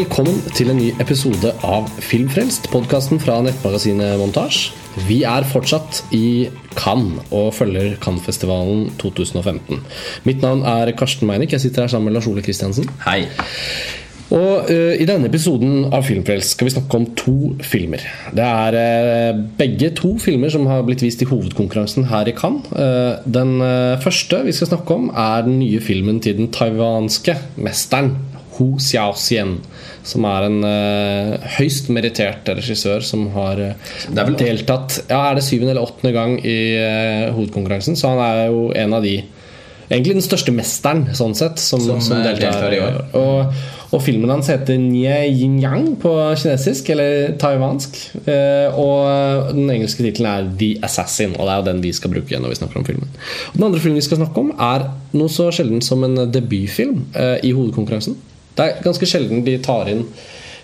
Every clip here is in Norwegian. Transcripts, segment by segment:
velkommen til en ny episode av Filmfrelst, podkasten fra nettmagasinet Montasj. Vi er fortsatt i Cannes og følger Cannes-festivalen 2015. Mitt navn er Karsten Meinick. Jeg sitter her sammen med Lars Ole Kristiansen. Hei. Og uh, I denne episoden av Filmfrelst skal vi snakke om to filmer. Det er uh, begge to filmer som har blitt vist i hovedkonkurransen her i Cannes. Uh, den første vi skal snakke om, er den nye filmen til den taiwanske mesteren Hu Xiaoxian. Som er en uh, høyst merittert regissør som har uh, deltatt Ja, er det syvende eller åttende gang i uh, hovedkonkurransen, så han er jo en av de Egentlig den største mesteren, sånn sett, som, som, Som, deltar, deltar i år. Og, og filmen hans heter Nye Yin Yang på kinesisk, eller taiwansk. Eh, og den engelske tittelen er The Assassin, og det er jo den vi skal bruke når vi snakker om filmen. Og den andre filmen vi skal snakke om, er noe så sjelden som en debutfilm i hovedkonkurransen. Det er ganske sjelden de tar inn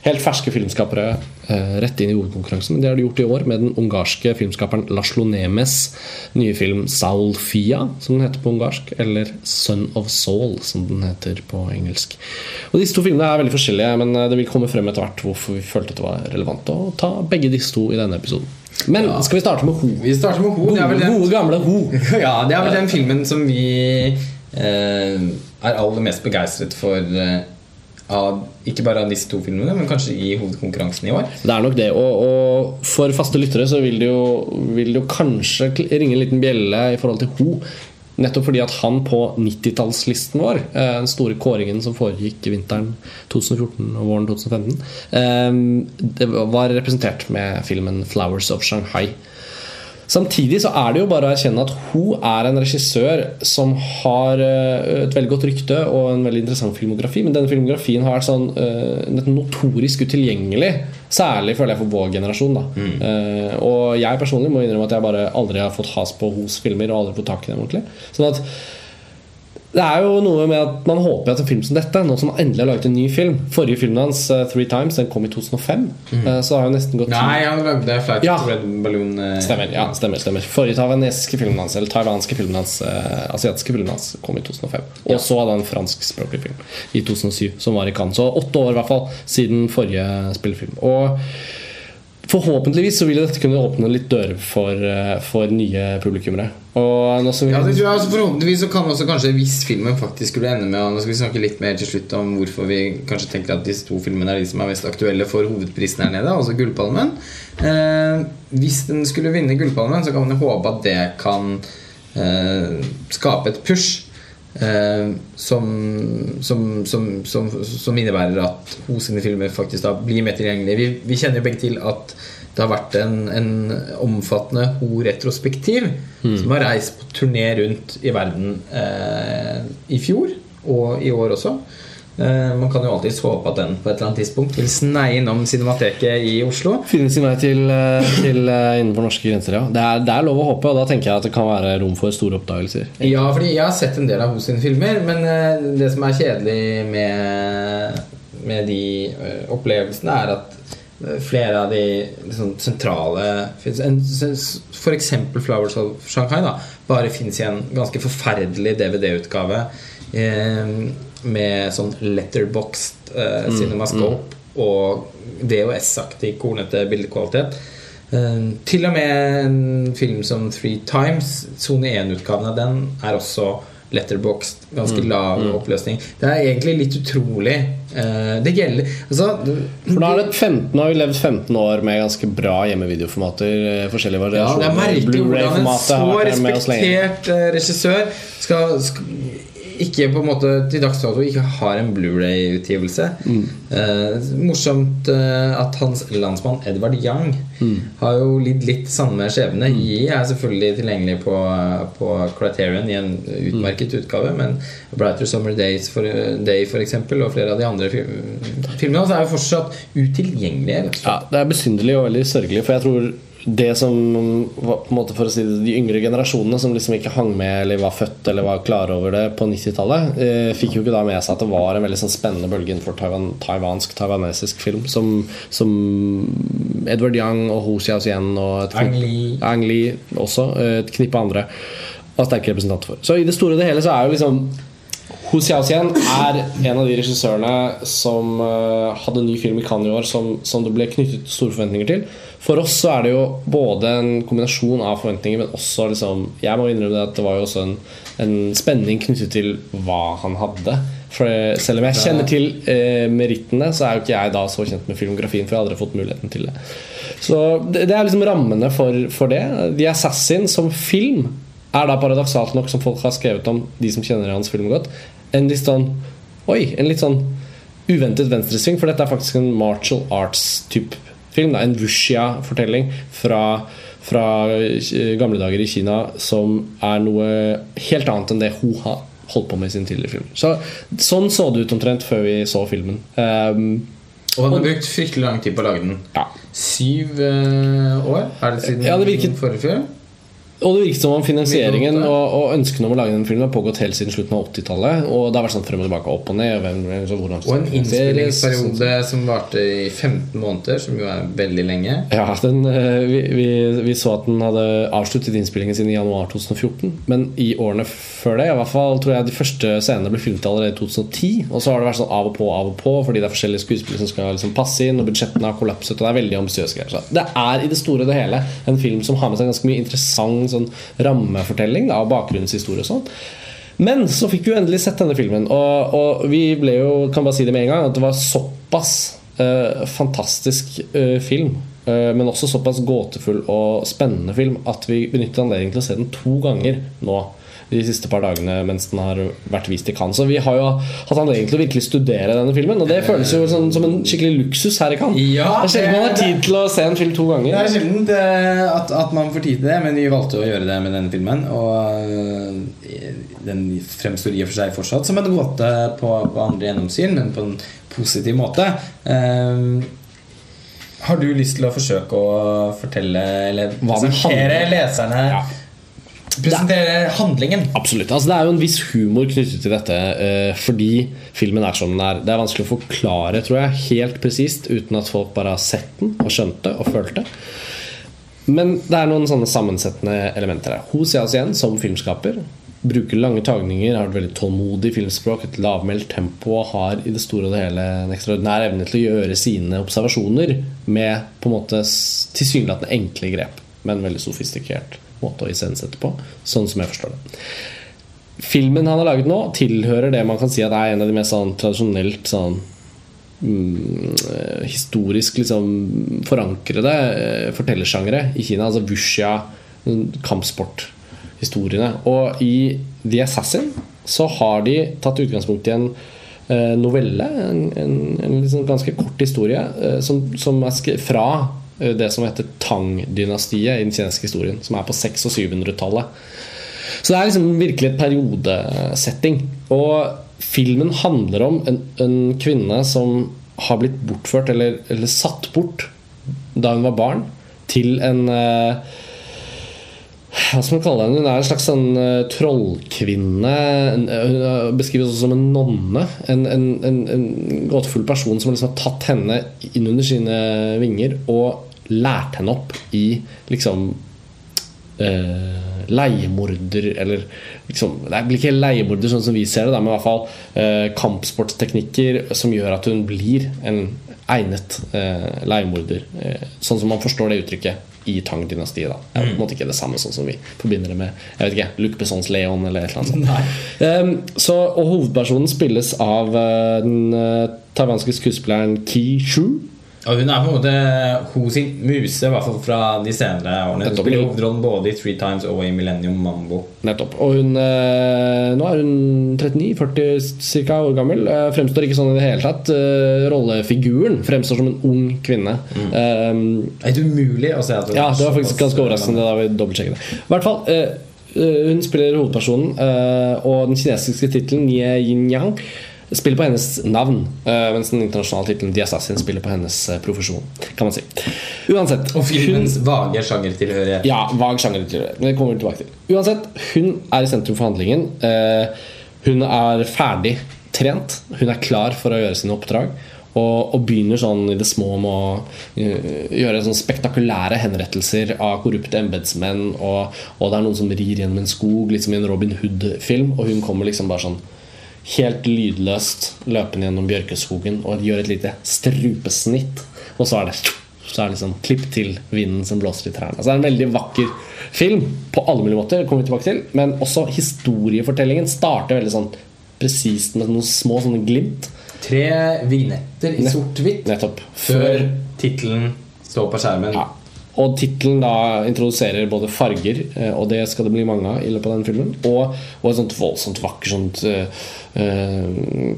helt ferske filmskapere eh, rett inn i hovedkonkurransen. Men det har de gjort i år med den ungarske filmskaperen Laslo Nemes nye film 'Saul Fia', som den heter på ungarsk, eller 'Son of Soul', som den heter på engelsk. Og Disse to filmene er veldig forskjellige, men eh, det vil komme frem etter hvert hvorfor vi følte det var relevant å ta begge disse to i denne episoden. Men skal vi starte med Ho? Vi starter med Ho. Gode, den, gode gamle Ho. ja, det er vel den filmen som vi eh, er aller mest begeistret for. Eh, av, ikke bare av disse to filmene, men kanskje i hovedkonkurransen i år. Det er nok det. Og, og for faste lyttere så vil det, jo, vil det jo kanskje ringe en liten bjelle i forhold til Ho. Nettopp fordi at han på 90-tallslisten vår, eh, den store kåringen som foregikk vinteren 2014 og våren 2015, eh, det var representert med filmen 'Flowers of Shanghai'. Samtidig så er det jo bare å erkjenne at hun er en regissør som har eh, et veldig godt rykte og en veldig interessant filmografi. Men denne filmografien har vært sånn uh, notorisk utilgjengelig. Særlig føler jeg for vår generasjon. da Eh, Og jeg personlig må innrømme at jeg bare aldri har fått has på hos filmer og aldri fått tak i dem ordentlig. Sånn at det er jo noe med at man håper at en film som dette, nå som han endelig har laget en ny film Forrige filmen hans, eh, 'Three Times', den kom i 2005. Eh, Så har jo nesten gått Nei, han lagde Flight Ja. Red Balloon. Eh, Stemmer. ja, stemmer, stemmer Forrige taiwanesiske filmen hans Eller taiwanske filmen hans eh, asiatiske filmen hans kom i 2005. Og så hadde han en franskspråklig film i 2007, som var i Cannes. Så åtte år i hvert fall siden forrige spillefilm. Og forhåpentligvis så vil dette kunne åpne litt dører for, eh, for nye publikummere. Vi Ja, det tror jeg altså Forhåpentligvis så kan også kanskje hvis filmen faktisk skulle ende med og Nå skal vi snakke litt mer til slutt om hvorfor vi kanskje tenker at disse to filmene er de som er mest aktuelle for hovedprisen her nede, altså Gullpalmen. Eh, hvis den skulle vinne Gullpalmen, så kan man håpe at det kan eh, skape et push. Eh, som, som, som, som, som innebærer at hos sine filmer faktisk da blir mer tilgjengelige. Vi, vi kjenner jo begge til at det har vært en, en omfattende ho-retrospektiv som har reist på turné rundt i verden eh, i fjor og i år også. Eh, man kan jo alltids håpe at den på et eller annet tidspunkt vil sneie innom Cinemateket i Oslo. Finne sin vei til, eh, til eh, innenfor norske grenser, ja. Det er, det er lov å håpe, og da tenker jeg at det kan være rom for store oppdagelser. Ja, fordi jeg har sett en del av hos sine filmer, men det som er kjedelig med, med de opplevelsene, er at flere av de liksom, sentrale F.eks. 'Flowers of Shanghai' da, bare fins i en ganske forferdelig DVD-utgave eh, med sånn letterboxed eh, cinemascope og DOS-aktig kornete bildekvalitet. Eh, til og med en film som Three Times, Sone 1-utgaven av den, er også letterboxed. Ganske lav oppløsning. Det er egentlig litt utrolig. Uh, det gjelder Altså For da har, det 15, har vi levd 15 år med ganske bra hjemmevideoformater. Forskjellige Forskjellige ja, variasjoner. det er merkelig hvordan en så respektert eh, regissør skal, skal ikke på en måte til dags dato ikke har en Blu-ray-utgivelse. Mm. Eh, morsomt eh, at hans landsmann Edvard Young Mm. har jo lidd litt samme skjebne. Yi er selvfølgelig tilgjengelig på, på Criterion i en utmerket utgave, men Brighter Summer Days for, Day for eksempel, og flere av de andre fi- filmene hans er jo fortsatt utilgjengelige. Ja, Det er besynderlig og veldig sørgelig, for jeg tror det som var, på en måte for å si det, De yngre generasjonene som liksom ikke hang med eller var født eller var klare over det på 90-tallet, eh, fikk jo ikke da med seg at det var en veldig sånn spennende bølge innenfor Taiwan, taiwansk, taiwanesisk film, som, som Edward Young og Ho Xiaoxian og Ang Lee. Ang Lee også, eh, et knippe andre var sterke representanter for. Så i det store og det hele så er jo liksom Hu Xiaoxian er en av de regissørene som uh, hadde en ny film i Cannes i år som, som, det ble knyttet store forventninger til. For oss så er det jo både en kombinasjon av forventninger, men også liksom Jeg må innrømme at det var jo også en, en spenning knyttet til hva han hadde. For selv om jeg kjenner til eh, merittene, så er jo ikke jeg da så kjent med filmografien, for jeg hadde aldri fått muligheten til det. Så det, det er liksom rammene for, for det. The Assassin som film er da paradoksalt nok, som folk har skrevet om de som kjenner hans film godt, en litt sånn Oi, en litt sånn uventet venstresving, for dette er faktisk en martial arts-type film. Da. En wuxia-fortelling fra, fra gamle dager i Kina som er noe helt annet enn det hun har holdt på med i sin tidligere film. Så, sånn så det ut omtrent før vi så filmen. Um, og han har brukt fryktelig lang tid på å lage den. Ja. Syv uh, år? Er det siden ja, det virket, forrige film? Og det virket som om finansieringen og, og ønskene om å lage den filmen har pågått helt siden slutten av 80-tallet. Og det har vært sånn frem og tilbake, opp og ned. Og, hvem, og en innspillingsperiode som varte i 15 måneder, som jo er veldig lenge. Ja, den, eh, vi, vi, vi, så at den hadde avsluttet innspillingen sin i januar 2014. Men i årene før det, i hvert fall tror jeg de første scenene ble filmet allerede i 2010. Og så har det vært sånn av og på, av og på, fordi det er forskjellige skuespillere som skal liksom passe inn, og budsjettene har kollapset, og det er veldig ambisiøse greier. Så det er i det store og det hele en film som har med seg ganske mye interessant sånn rammefortelling av bakgrunnshistorie og sånn. Men så fikk vi jo endelig sett denne filmen, og, og, vi ble jo Kan bare si det med en gang at det var såpass uh, fantastisk uh, film. Uh, men også såpass gåtefull og spennende film at vi benyttet anledningen til å se den to ganger nå de siste par dagene mens den har vært vist i Cannes. Så vi har jo hatt anledning til å virkelig studere denne filmen, og det føles jo sånn, som en skikkelig luksus her i Cannes. Ja, det er sjelden man har tid til å se en film to ganger. Det er sjelden at, at, man får tid til det, men vi valgte å gjøre det med denne filmen. Og øh, den fremstår i og for seg fortsatt som en gåte på, på andre gjennomsyn, men på en positiv måte. Um, har du lyst til å forsøke å fortelle eller presentere leserne ja presentere handlingen. Absolutt. Altså, det er jo en viss humor knyttet til dette uh, fordi filmen er som den er. Det er vanskelig å forklare, tror jeg, helt presist uten at folk bare har sett den og skjønt det og følt det. Men det er noen sånne sammensettende elementer her. Hun ser oss igjen som filmskaper. Bruker lange tagninger, har et veldig tålmodig filmspråk, et lavmælt tempo og har i det store og det hele en ekstraordinær evne til å gjøre sine observasjoner med på en måte tilsynelatende enkle grep, men veldig sofistikert måte å iscenesette på. Sånn som jeg forstår det. Filmen han har laget nå, tilhører det man kan si at er en av de mest sånn, tradisjonelt sånn mm, historisk liksom, forankrede eh, fortellersjangere i Kina. Altså wuxia, kampsporthistoriene. Og i The Assassin så har de tatt utgangspunkt i en eh, novelle, en, en, en liksom ganske kort historie, eh, som, som er fra Eh, det som heter Tang-dynastiet i den kinesiske historien, som er på 600- og 700-tallet. Så det er liksom virkelig et periodesetting. Og filmen handler om en, en kvinne som har blitt bortført, eller, eller, satt bort, da hun var barn, til en eh, hva skal man kalle henne? Hun er en slags sånn uh, trollkvinne. Hun beskrives også som en nonne. En, en, en, en gåtefull person som liksom har tatt henne inn under sine vinger og lært henne opp i liksom uh, leiemorder Eller liksom, Det blir ikke leiemorder sånn som vi ser det, da, men i hvert fall uh, kampsportsteknikker som gjør at hun blir en egnet uh, leiemorder. sånn som man forstår det uttrykket i Tang-dynastiet. da Det er på en måte ikke det samme sånn som vi forbinder det med Jeg vet ikke, Luc Bessons Leon eller et eller annet sånt. Um, så, og hovedpersonen spilles av den taiwanske skuespilleren Ki Shu. Og hun er på en måte hun sin muse, i hvert fall fra de senere årene. Hun spiller hovedrollen både i Three Times og i Millennium Mambo. Nettopp. Og hun eh, Nå er hun 39-40 ca. år gammel. Eh, fremstår ikke sånn i det hele tatt. Eh, rollefiguren fremstår som en ung kvinne. Mm. Um, er det umulig å se at hun Ja, det var faktisk ganske overraskende da vi dobbeltsjekket det. I hvert fall hun spiller hovedpersonen, og den kinesiske tittelen Nye Yin Yang spiller på hennes navn, uh, mens den internasjonale tittelen The Assassin spiller på hennes uh, profesjon. Kan man si Uansett Og filmens hun, vage sjangertilhørighet. Ja, vag sjangertilhørighet. Men det kommer vi tilbake til. Uansett, hun er i sentrum for handlingen. Uh, hun er ferdig trent. Hun er klar for å gjøre sine oppdrag. Og, og, begynner sånn i det små med å uh, gjøre sånn spektakulære henrettelser av korrupte embetsmenn. Og, og, det er noen som rir gjennom en skog, liksom i en Robin Hood-film. Og hun kommer liksom bare sånn helt lydløst løpende gjennom bjørkeskogen og gjør et lite strupesnitt. Og så er det så er det liksom klipp til vinden som blåser i trærne. Så det er en veldig vakker film på alle mulige måter. Det kommer vi tilbake til Men også historiefortellingen starter veldig sånn presist med noen små sånne glimt. Tre vignetter i sort-hvitt før tittelen står på skjermen. Ja. Og tittelen da introduserer både farger, eh, og det skal det bli mange av i løpet av den filmen, og, og et sånt voldsomt vakkert sånt uh,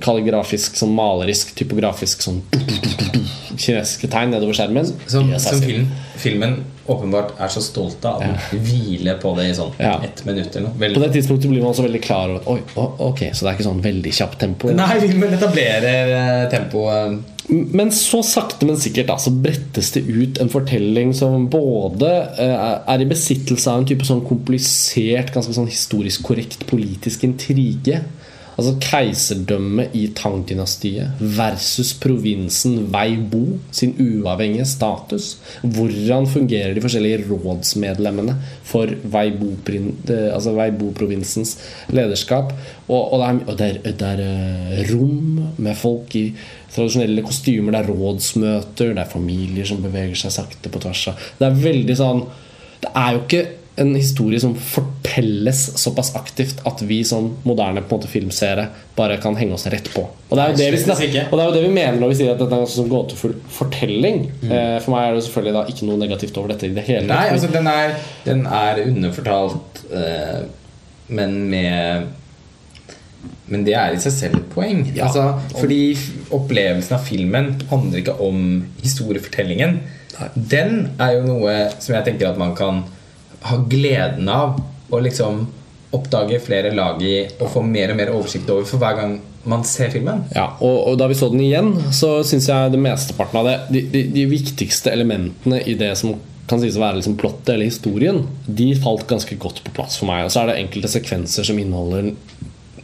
kalligrafisk, sånn malerisk, typografisk sånn kinesiske tegn nedover skjermen. Som, som film, filmen åpenbart er så stolt av den hviler på det i sånn Ja. ett minutt eller noe. På det tidspunktet blir man også veldig klar over at Oi, ok, så det er ikke sånn veldig kjapt tempo. Nei, filmen etablerer tempoet. Men så sakte, men sikkert da, så brettes det ut en fortelling som både eh, er i besittelse av en type sånn komplisert, ganske sånn historisk korrekt politisk intrige. Altså keiserdømmet i Tang-dynastiet versus provinsen Weibo sin uavhengige status. Hvordan fungerer de forskjellige rådsmedlemmene for Weibo-prin- eh, altså Weibo-provinsens lederskap? Og, og det er, det det er eh, rom med folk i tradisjonelle kostymer, det er rådsmøter, det er familier som beveger seg sakte på tvers av Det er veldig sånn Det er jo ikke en historie som fortelles såpass aktivt at vi som moderne på en måte filmseere bare kan henge oss rett på. Og det er jo det vi, Slettes og det, er jo det vi mener når vi sier at dette er en sånn gåtefull fortelling. Mm. For meg er det selvfølgelig da ikke noe negativt over dette i det hele Nei, tatt. altså den er, den er underfortalt, eh, men med Men det er i seg selv et poeng. Ja. Altså, fordi opplevelsen av filmen handler ikke om historiefortellingen. Den er jo noe som jeg tenker at man kan ha gleden av å liksom oppdage flere lag i og få mer og mer oversikt over for hver gang man ser filmen. Ja, og, og da vi så den igjen, så syns jeg det mesteparten av det de, de, de viktigste elementene i det som kan sies å være liksom plottet eller historien, de falt ganske godt på plass for meg. Og så er det enkelte sekvenser som inneholder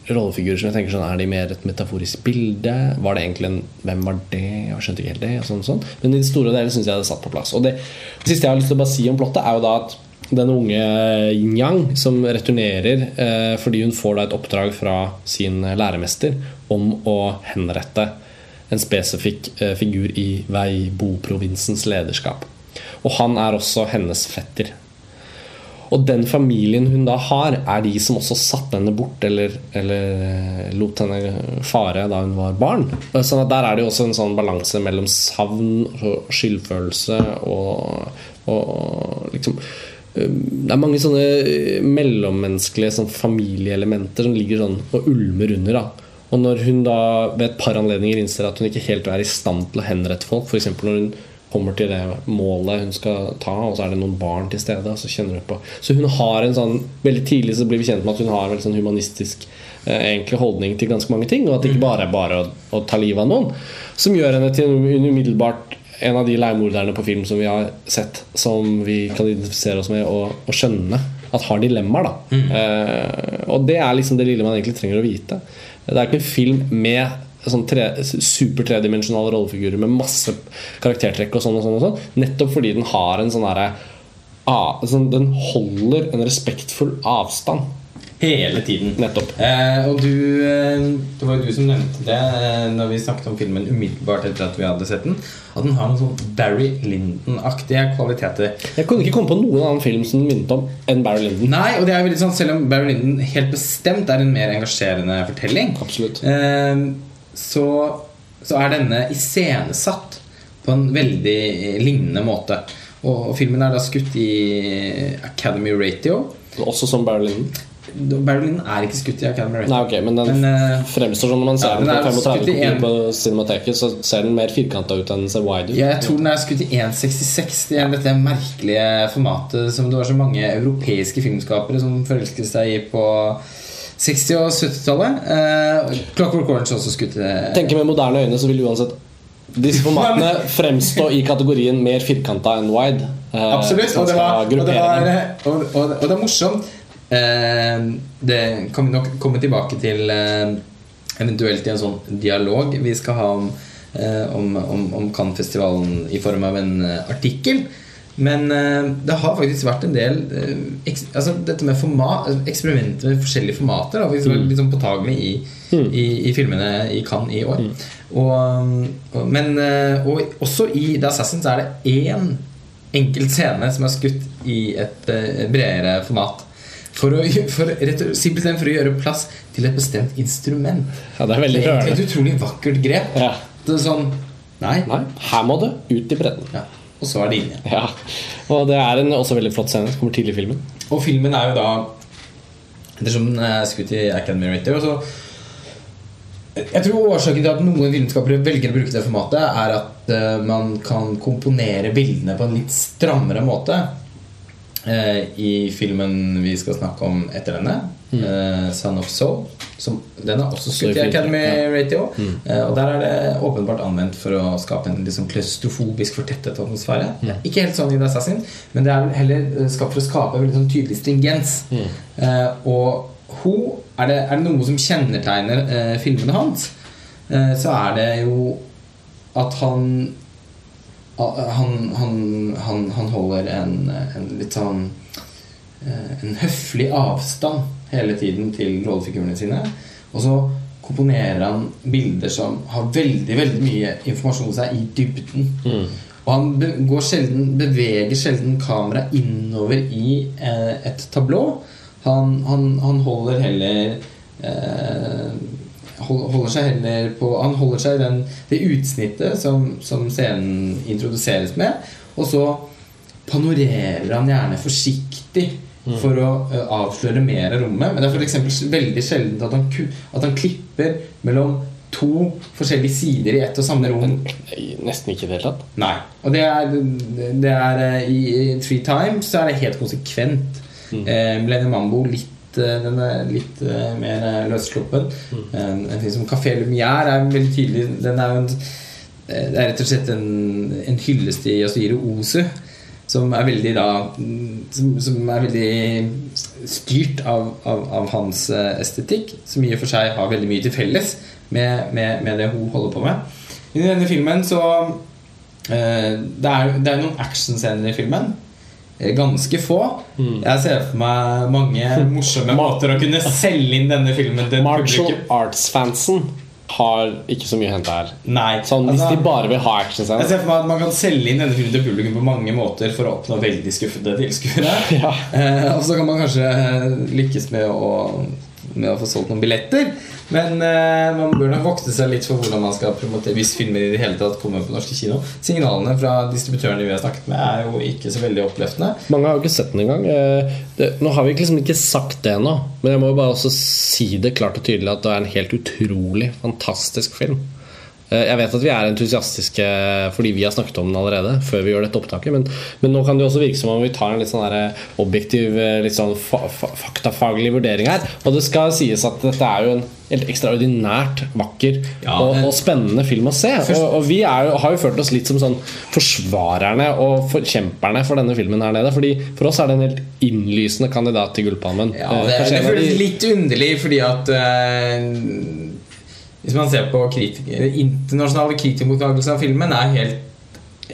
rollefigurer som jeg tenker sånn Er de mer et metaforisk bilde? Var det egentlig en Hvem var det? Jeg skjønte ikke helt det. Og sånn, sånn. Men i det store og hele syns jeg det satt på plass. Og det, det siste jeg har lyst til å bare si om plottet, er jo da at den unge yin-yang som returnerer eh, fordi hun får da et oppdrag fra sin læremester om å henrette en spesifikk eh, figur i Weibo-provinsens lederskap. Og han er også hennes fetter. Og den familien hun da har, er de som også satte henne bort eller, eller eh, lot henne fare da hun var barn. Sånn at Der er det jo også en sånn balanse mellom savn og skyldfølelse og, og liksom eh, det er mange sånne eh, mellommenneskelige sånn familieelementer som ligger sånn og ulmer under. da Og når hun da ved et par anledninger innser at hun ikke helt er i stand til å henrette folk, f.eks. når hun kommer til det målet hun skal ta, og så er det noen barn til stede. Så kjenner hun på Så hun har en sånn Veldig tidlig så blir vi kjent med at hun har en sånn humanistisk Enkel egentlig holdning til ganske mange ting, og at det ikke bare er bare å, å ta livet av noen. Som gjør henne til en umiddelbart en av de leiemorderne på film som vi har sett, som vi kan identifisere oss med og, og skjønne at har dilemmaer. da eh, Og det er liksom det lille man egentlig trenger å vite. Det er ikke en film med sånn tre, super tredimensjonale rollefigurer med masse karaktertrekk og sånn og sånn. og sånn Nettopp fordi den har en sånn derre ah, sånn, Den holder en respektfull avstand. Hele tiden. Nettopp. Eh, og du eh, Det var jo du som nevnte det eh, Når vi snakket om filmen umiddelbart etter at vi hadde sett den. At den har noen sånn Barry Lyndon-aktige kvaliteter. Jeg kunne ikke komme på noen annen film som minnet om enn Barry Lyndon. Nei, og det er litt sånn Selv om Barry Lyndon helt bestemt er en mer engasjerende fortelling, Absolutt. eh, så, så er denne iscenesatt på en veldig lignende måte. Og, filmen er da skutt i Academy Ratio. Også som Barry Lyndon. Lyndon er ikke skutt i Academy Rating. Nei, ok, men den Men, eh, fremstår som når man ser ja, den på er 35 kopier 71. på Cinemateket, så ser den mer firkanta ut enn den ser wide ut. Ja, jeg tror den er skutt i 1,66. Det er dette merkelige formatet som det var så mange europeiske filmskapere som forelsket seg i på 60- og 70-tallet. Eh, Clockwork Orange også skutt i det. Tenker med moderne øyne så vil uansett disse formatene fremstå i kategorien mer firkanta enn wide. eh, Absolutt. Og det, var, og, det var, og, og, og det er morsomt. Eh, det kan vi nok komme tilbake til eh, eventuelt i en sånn dialog vi skal ha om, eh, om, om, om Cannes-festivalen i form av en artikkel. Men det har faktisk vært en del altså Dette med format, eksperimenter med forskjellige formater har faktisk vært litt sånn påtagelig i, i, i filmene i Cannes i år. Og, og, men og også i The Assassins er det én enkelt scene som er skutt i et bredere format. For å, for, rett, simpelthen for å gjøre plass til et bestemt instrument. Ja, det er veldig rørende. et utrolig vakkert grep. Ja. Det er sånn Nei. Nei, her må du ut i bredden. Ja. Og så er det inn. Ja. Og det er en også veldig flott scene som kommer tidlig i filmen. Og filmen er jo da Ettersom den er skutt i Academy Rater så Jeg tror årsaken til at noen filmskapere velger å bruke det formatet, er at eh, man kan komponere bildene på en litt strammere måte. Eh, I filmen vi skal snakke om etter denne, eh, 'Son of Soul', som, den er også skutt i Academy ja. Mm. Eh, og der er det åpenbart anvendt for å skape en liksom klaustrofobisk fortettet atmosfære. Er Ikke helt sånn i The Assassin, men det er heller skapt for å skape en sånn tydelig stringens. Eh, og hun, er, det, er det noe som kjennetegner eh, filmene hans, eh, så er det jo at han han, han, han, han holder en, en litt sånn eh, En høflig avstand hele tiden til rollefigurene sine. Og så komponerer han bilder som har veldig veldig mye informasjon i seg i dybden. Og han går sjelden, beveger sjelden kameraet innover i eh, et tablå. Han, han, han holder heller eh, Holder seg heller på Han holder seg i den, det utsnittet som, som scenen introduseres med. Og så panorerer han gjerne forsiktig for å uh, avsløre mer av rommet. Men det er f.eks. veldig sjelden at han, at han klipper mellom to forskjellige sider i ett og samme rom. Nesten ikke i det hele tatt. Nei. Og det er, det er eh, i, i Three Times så er det helt konsekvent. Eh, Millennium Mambo litt, eh, den er litt eh, mer eh, løssluppen. En, en film som Café Lumière er veldig tydelig. Den er jo en, eh, det er rett og slett en, en hyllest til Yasuhiro Ozu. Som er veldig da mm, Som, som er veldig styrt av, av, av hans eh, estetikk. Som i og for seg har veldig mye til felles med, med, med det hun holder på med. I denne filmen så eh, det, er, det er noen actionscener i filmen. Eh, Ganske få. Jeg ser for meg mange morsomme måter å kunne selge inn denne filmen til Martial. Arts-fansen har ikke så mye å hente her. Nei. Sånn, Hvis altså, de bare vil ha jeg ser for meg at Man kan selge inn denne filmen til publikum på mange måter for å oppnå veldig skuffede tilskuere. Ja. Eh, og så kan man kanskje lykkes med å, med å få solgt noen billetter. Men eh, man bør nok vokte seg litt for hvordan man skal promotere hvis filmer i det hele tatt kommer på norske kino. Signalene fra distributørene vi har snakket med, er jo ikke så veldig oppløftende. Mange har jo ikke sett den engang. Eh, det- Nå har vi liksom ikke sagt det ennå, men jeg må jo bare også si det klart og tydelig at det er en helt utrolig fantastisk film. Eh, Jeg vet at vi er entusiastiske fordi vi har snakket om den allerede. Før vi gjør dette opptaket Men, men nå kan det jo også virke som om vi tar en litt sånn der objektiv eh, Litt sånn fa fa faktafaglig vurdering her. Og det skal sies at dette er jo en helt ekstraordinært vakker Ja, og, og spennende film å se. Først- Og, og vi er jo, har jo følt oss litt som sånn forsvarerne og forkjemperne for denne filmen her nede. Fordi For oss er det en helt innlysende kandidat til Gullpalmen. Ja, Eh, det, det føles litt underlig fordi at eh, Hvis man ser på kritik internasjonale kritikermottakelser av filmen, er helt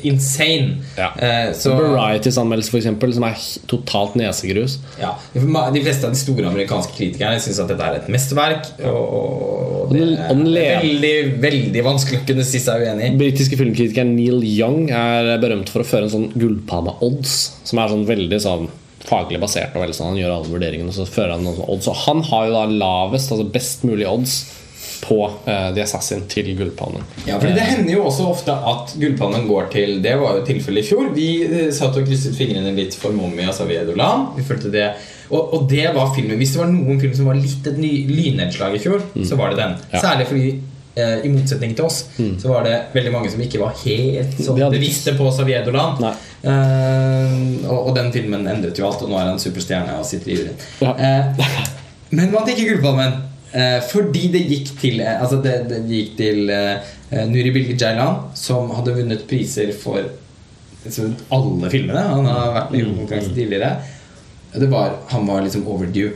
insane. Ja. Eh, så Varieties anmeldelse, f.eks., som er totalt nesegrus. ja, De fleste av de store amerikanske kritikerne syns at dette er et mesterverk. Og, det er veldig, veldig vanskelig å kunne si seg uenig i. Britiske filmkritikeren Neil Young er berømt for å føre en sånn gullpanne-odds, som er sånn veldig sånn faglig basert. Og veldig sånn, han gjør alle vurderingene, og så fører han noen odds. Og han har jo da lavest, altså best mulig odds på uh, The Assassin til Gullpalmen. Ja, fordi Det hender jo også ofte at Gullpalmen går til Det var jo tilfellet i fjor. Vi eh, satt og krysset fingrene litt for Mommy Saviedolan. Vi følte det og, og det var filmen Hvis det var noen film som var litt et lynnedslag i fjor, så var det den. Mm. Ja. Særlig fordi eh, i motsetning til oss Så var det veldig mange som ikke var helt sånn hadde- bevisste på Saviedoland. Uh, og, og den filmen endret jo alt, og nå er han superstjerne og sitter i juryen. Ja. Uh, men vant ikke Gullpalmen. Eh, fordi det gikk til eh, Altså det, det gikk til eh, Nuri Bilge Jailan, som hadde vunnet priser for altså, alle filmene. Han har vært med i konkurranse tidligere. Det var, han var liksom overdue.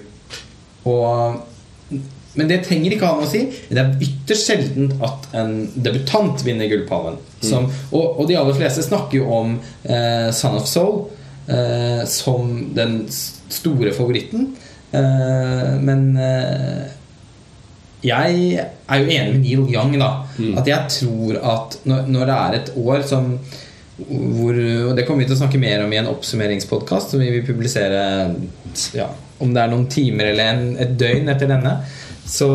Og, men det trenger ikke han å si. Det er ytterst sjeldent at en debutant vinner Gullpallen. Som, og, og de aller fleste snakker jo om eh, Son of Soul eh, som den store favoritten. Eh, men eh, jeg er jo enig med Neil Young, da. At jeg tror at når, når det er et år som hvor, og Det kommer vi til å snakke mer om i en oppsummeringspodkast som vi vil publisere ja, om det er noen timer eller en, et døgn etter denne. Så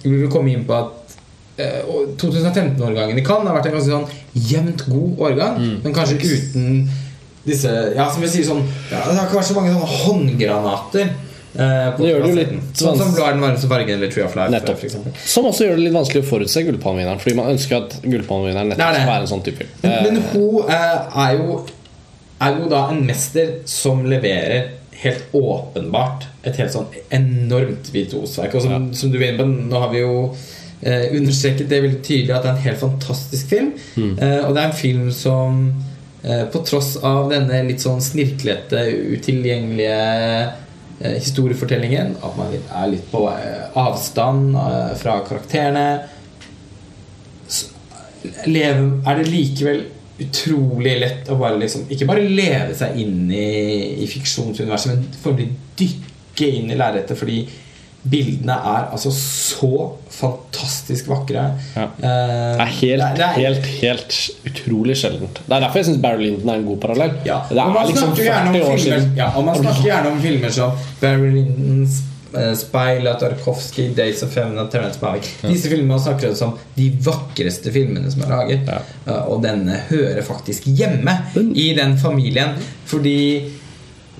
vi vil komme inn på at eh, 2015-årgangen i Cannes har vært en ganske sånn jevnt god årgang, men kanskje uten disse Ja, som vi sier sånn ja, Det har ikke vært så mange sånne håndgranater. Eh, Det gjør det jo litt Sånn som er den varmeste fargen eller Tree of Life. Nettopp. Som også gjør det litt vanskelig å forutse Gullpalmevinneren. Fordi man ønsker at Gullpalmevinneren nettopp skal være en sånn type. Men, men Eh, hun eh, er, jo, er jo da en mester som leverer helt åpenbart et helt sånn enormt virtuosverk. Og som, som du er inne på, nå har vi jo eh, understreket det veldig tydelig at det er en helt fantastisk film. Eh, og det er en film som eh, på tross av denne litt sånn snirklete, utilgjengelige historiefortellingen, at man er litt på eh, avstand eh, fra karakterene. Er det likevel utrolig lett å bare liksom Ikke bare leve seg inn i, i fiksjonsuniverset, men formelig dykke inn i lerretet, fordi bildene er altså så fantastisk vakre. Ja. Eh, det er helt, det er- helt, helt utrolig sjeldent. Det er derfor jeg syns Barry Lyndon er en god parallell. ja. Det man er liksom snakker gjerne 40 om år filmer siden. ja, Og man snakker gjerne om filmer som Barry Lyndon, uh, Speil, Tarkovskij, Days of Heaven Terence Malick. Disse filmene snakker om de vakreste filmene som er laget. Ja. Uh, og denne hører faktisk hjemme i den familien. Fordi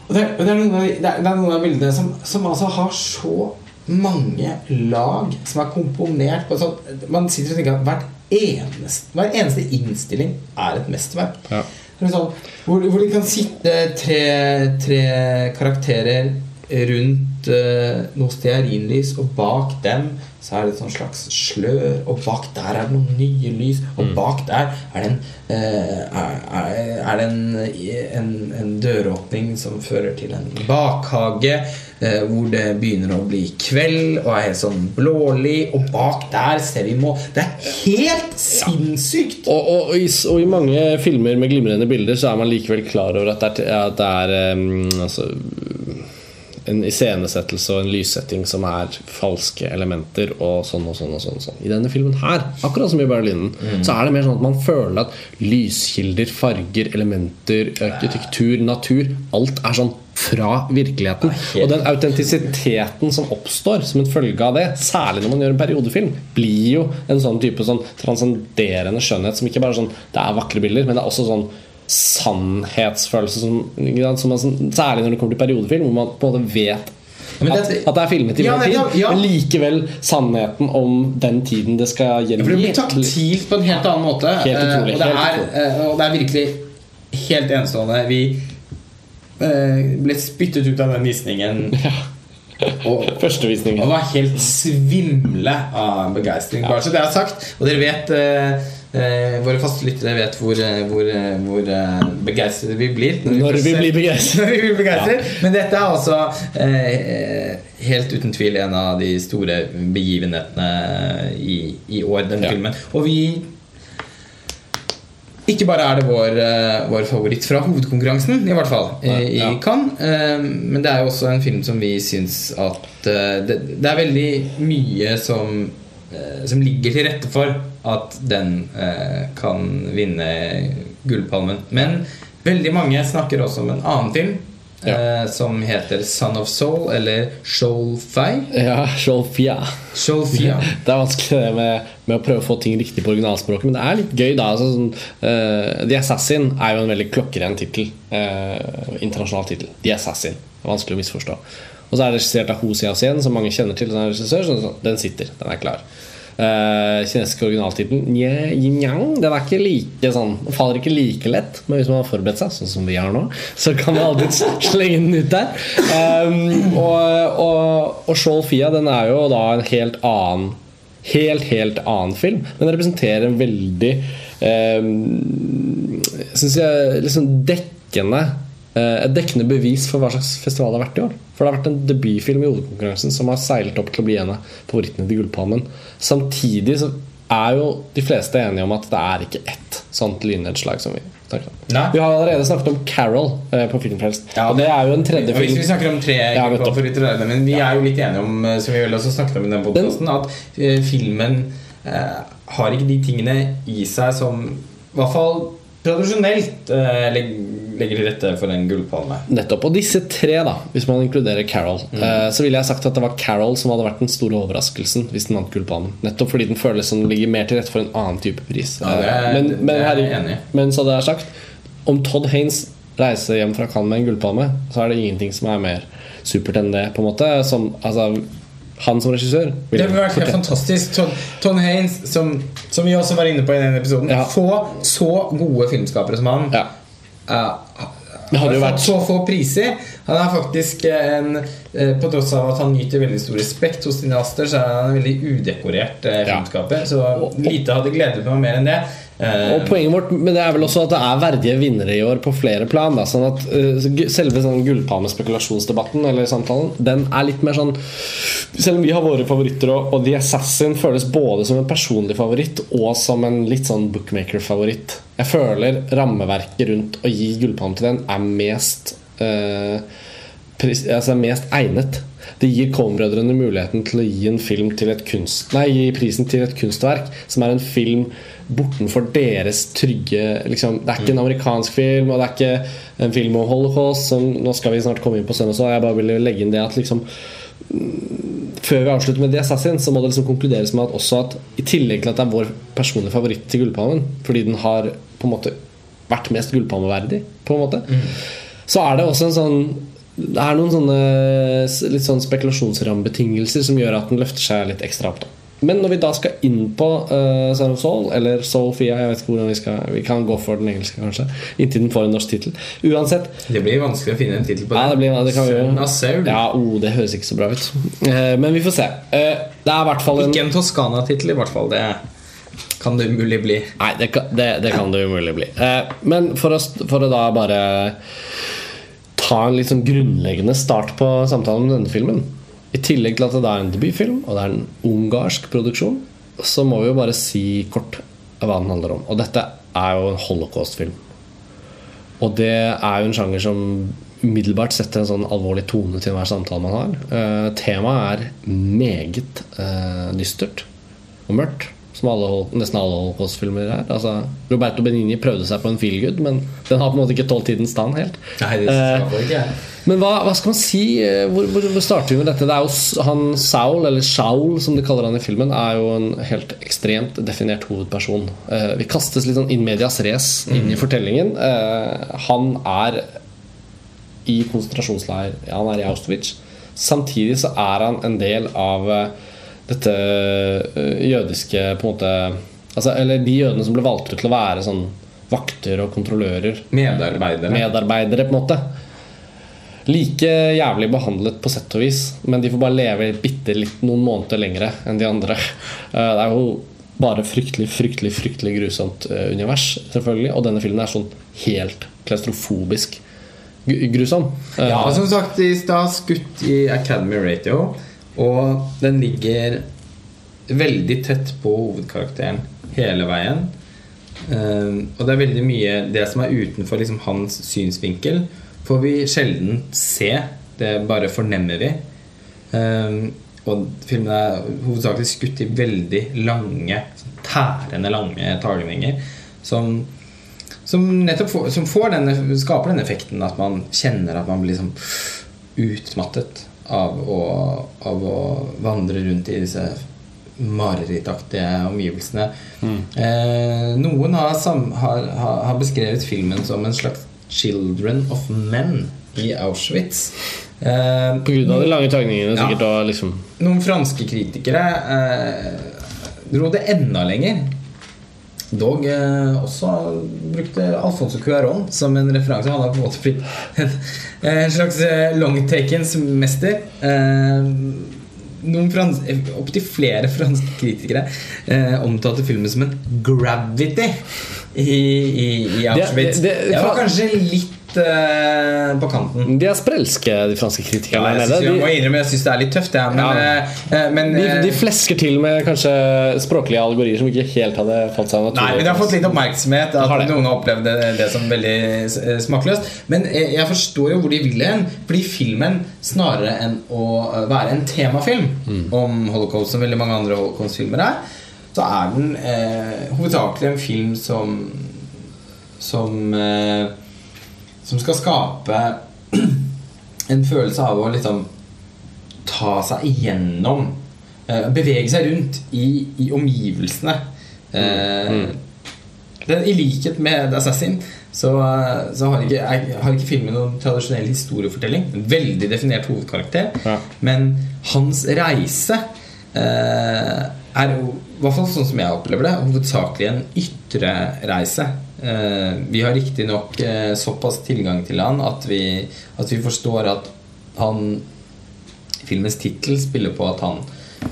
det, av, det er noen av bildene som, som altså har så mange lag som er komponert på sånn Man sitter og tenker at hvert eneste, hver eneste innstilling er et mesterverk. Ja. Sånn, hvor, hvor det kan sitte tre, tre karakterer rundt eh, noe stearinlys, og bak dem så er det et slags slør, og bak der er det noen nye lys, og bak der er det en, eh, er, er, det en, en, en døråpning som fører til en bakhage, eh, hvor det begynner å bli kveld og er helt sånn blålig, og bak der ser vi må Det er helt sinnssykt! Og, og, og, i, og i mange filmer med glimrende bilder så er man likevel klar over at det er, at det er um, altså, en iscenesettelse og en lyssetting som er falske elementer og sånn og sånn. og sånn, og sånn. I denne filmen her, akkurat som i Berlinen, så er det mer sånn at man føler at lyskilder, farger, elementer, arkitektur, natur Alt er sånn fra virkeligheten. Og den autentisiteten som oppstår som en følge av det, særlig når man gjør en periodefilm, blir jo en sånn type sånn transcenderende skjønnhet som ikke bare er sånn Det er vakre bilder, men det er også sånn sannhetsfølelse som, som er sånn, Særlig når det kommer til periodefilm, hvor man på en måte vet Men at, det er filmet i Ja, vår tid, ja. men likevel sannheten om den tiden det skal For det blir gjengi. taktilt på en helt annen måte. Helt utrolig, eh, og, det er, utrolig. eh, og det er virkelig helt enestående. Vi eh, ble spyttet ut av den visningen og, Førstevisningen. og var helt svimle av begeistring. Bare så det er sagt. Og dere vet eh, Våre faste lyttere vet hvor, eh, hvor, eh, hvor eh, begeistret vi blir. Når vi blir begeistret. Vi blir begeistret. Men dette er altså eh, helt uten tvil en av de store begivenhetene i, i år, denne Ja. filmen. Og vi ikke bare er det vår, vår favoritt fra hovedkonkurransen, i hvert fall, i, i Ja. Cannes. men det er jo også en film som vi syns at det, det er veldig mye som, som ligger til rette for at den eh, kan vinne Gullpalmen. Men veldig mange snakker også om en annen film. Ja. eh, som heter Son of Soul, eller Shoal-Fai. Ja, Sholfia. Shoal-Fia. Det er vanskelig det med, med å prøve å få ting riktig på originalspråket, men det er litt gøy. da altså, sånn, uh, The Assassin er jo en veldig klokkeren tittel. Uh, internasjonal tittel. The Assassin. Det er vanskelig å misforstå. Og så er det regissert av Ho Xiaoxian, som mange kjenner til Den, regissør. Så den sitter. Den er klar. Uh, kinesiske originaltittelen Nye Yin Yang. Den er ikke like sånn faller ikke like lett, men hvis man har forberedt seg, sånn som vi har nå, så kan man alltid slenge den ut der. Um, og og, og Shoal Fia den er jo da en helt annen Helt, helt annen film, men den representerer en veldig eh, Syns jeg liksom dekkende eh, Et dekkende bevis for hva slags festival det har vært i år. For det har vært en debutfilm i hovedkonkurransen som har seilt opp til å bli en av favorittene til Gullpalmen. Samtidig så er jo de fleste enige om at det er ikke ett sånt lynnedslag som vi Takk. Nei. Vi har allerede snakket om Carol eh, på Filmfrelst. Ja, og det er jo en tredje film. hvis vi snakker om tre Ja, favoritter, men vi er jo litt enige om eh, Som vi vel også snakket om i den podkasten, At eh, filmen eh, har ikke de tingene i seg som I hvert fall tradisjonelt eh, leg legger til rette for en gullpalme. Nettopp. Og disse tre, da hvis man inkluderer Carol, Mm. eh, så ville jeg sagt at det var Carol som hadde vært den store overraskelsen hvis den vant Gullpalmen. Nettopp fordi den føles som den ligger mer til rette for en annen type pris. Ja, det er- men, men, det er jeg enig i. men så hadde jeg sagt om Todd Haynes reiser hjem fra Cannes med en gullpalme, så er det ingenting som er mer supert enn det. på en måte Som, altså, Han som regissør Det ville vært helt fantastisk. Ton, Ton Haynes, som, som vi også var inne på i den episoden, Ja. få så gode filmskapere som han. Ja. Uh, Det hadde jo vært så få priser. Han er faktisk en eh, På tross av at han nyter veldig stor respekt hos cineaster, så er han en veldig udekorert eh, filmskaper. Så lite hadde gledet meg mer enn det. Eh, Og poenget vårt men det er vel også at det er verdige vinnere i år på flere plan. Da, sånn at uh, Selve sånn gullpalmespekulasjonsdebatten Eller samtalen Den er litt mer sånn Selv om vi har våre favoritter, og, og The Assassin føles både som en personlig favoritt og som en litt sånn bookmaker-favoritt. Jeg føler rammeverket rundt å gi gullpalmen til den er mest uh, pris, altså mest egnet. Det gir Coen-brødrene muligheten til å gi en film til et kunst Nei, gi prisen til et kunstverk som er en film bortenfor deres trygge liksom, Det er ikke en amerikansk film, og det er ikke en film om holocaust. Som, nå skal vi snart komme inn på søndag, så jeg bare ville legge inn det at liksom før vi avslutter med The Assassin, så må det liksom konkluderes med at også at i tillegg til at det er vår personlige favoritt til Gullpalmen, fordi den har på en måte vært mest gullpalmeverdig, på en måte, så er det også en sånn Det er noen sånne litt sånn spekulasjonsrammebetingelser som gjør at den løfter seg litt ekstra opp. da men når vi da skal inn på uh, Sound of Soul, eller Sophia Jeg vet ikke hvordan Vi skal Vi kan gå for den engelske, kanskje. Inntil den får en norsk tittel. Uansett, det blir vanskelig å finne en tittel på ja, det, blir, det kan Sønn av Saul. Ja, oh, det høres ikke så bra ut. Uh, men vi får se. Uh, det er i hvert fall en Ikke en Toskana-tittel, i hvert fall. Det kan det umulig bli. Nei, det kan det, det, kan det umulig bli. Uh, men for å, for å da bare ta en litt sånn grunnleggende start på samtalen om denne filmen I tillegg til at det er en debutfilm, og det er en ungarsk produksjon, så må vi jo bare si kort hva den handler om. Og dette er jo en holocaust-film. Og det er jo en sjanger som umiddelbart setter en sånn alvorlig tone til enhver samtale man har. Eh, temaet er meget eh, dystert og mørkt, som alle, nesten alle holocaust-filmer er. Altså, Roberto Benigni prøvde seg på en feelgood, men den har på en måte ikke tålt tidens stand helt. Nei, det Eh, skal ikke jeg. men hva, hva skal man si? Eh, Hvor, hvor, hvor starter vi med dette? Det er jo han Saul, eller Shaul som de kaller han i filmen, er jo en helt ekstremt definert hovedperson. Eh, vi kastes litt sånn in medias race inn i fortellingen. Eh, han er i konsentrasjonsleir. Han er i Auschwitz. Samtidig så er han en del av eh, dette eh, jødiske på en måte altså, Eller de jødene som ble valgt ut til å være sånn vakter og kontrollører Medarbeidere. medarbeidere, på en måte. Like jævlig behandlet på sett og vis, men de får bare leve bitte litt noen måneder lengre enn de andre. Eh, Det er jo bare fryktelig, fryktelig fryktelig grusomt eh, univers, selvfølgelig. Og denne filmen er sånn helt klaustrofobisk grusom. Ja, som sagt i stad, skutt i Academy Ratio. Og den ligger veldig tett på hovedkarakteren hele veien. Eh, og det er veldig mye Det som er utenfor liksom, hans synsvinkel, får vi sjelden se. Det bare fornemmer vi. Eh, og filmen er hovedsakelig skutt i veldig lange, tærende lange tagninger. Som som nettopp får, som får denne, skaper den effekten at man kjenner at man blir liksom utmattet av å, av å vandre rundt i disse marerittaktige omgivelsene. Eh, noen har, sam, har, har, beskrevet filmen som en slags 'Children of Men' i Auschwitz. Eh, av de lange tagningene, Ja. sikkert. Og liksom noen franske kritikere eh, dro det enda lenger. Dog eh, også brukte Alfonso Cuaron som en referanse. Han har på en måte blitt en, slags eh, longtakens mester. Eh, Opptil flere franske kritikere eh, omtalte filmen som en gravity i, i, i Auschwitz. det- Det, det- var kanskje litt eh, på kanten. De er sprelske, de franske kritikerne Ja, jeg, synes, jeg må innrømme jeg syns det er litt tøft, ja, Men, Ja. Uh, men de, de flesker til med kanskje språklige algorier som ikke helt hadde falt seg naturlig. Nei, men det har fått litt oppmerksomhet at har noen har opplevd det, det som veldig smakløst. Men jeg, forstår jo hvor de vil hen. Fordi filmen, snarere enn å være en temafilm Mm. om holocaust, som veldig mange andre holocaust-filmer er, så er den eh, hovedsakelig en film som Som eh, Som skal skape en følelse av å liksom ta seg igjennom eh, Bevege seg rundt i, i omgivelsene. Eh, den, I likhet med Assassin så, så har, ikke, har ikke filmen noen tradisjonell historiefortelling. En veldig definert hovedkarakter. Ja. Men hans reise eh, er i hvert fall sånn som jeg opplever det, hovedsakelig en ytre reise. Eh, vi har riktignok eh, såpass tilgang til han at vi, at vi forstår at han Filmens tittel spiller på at han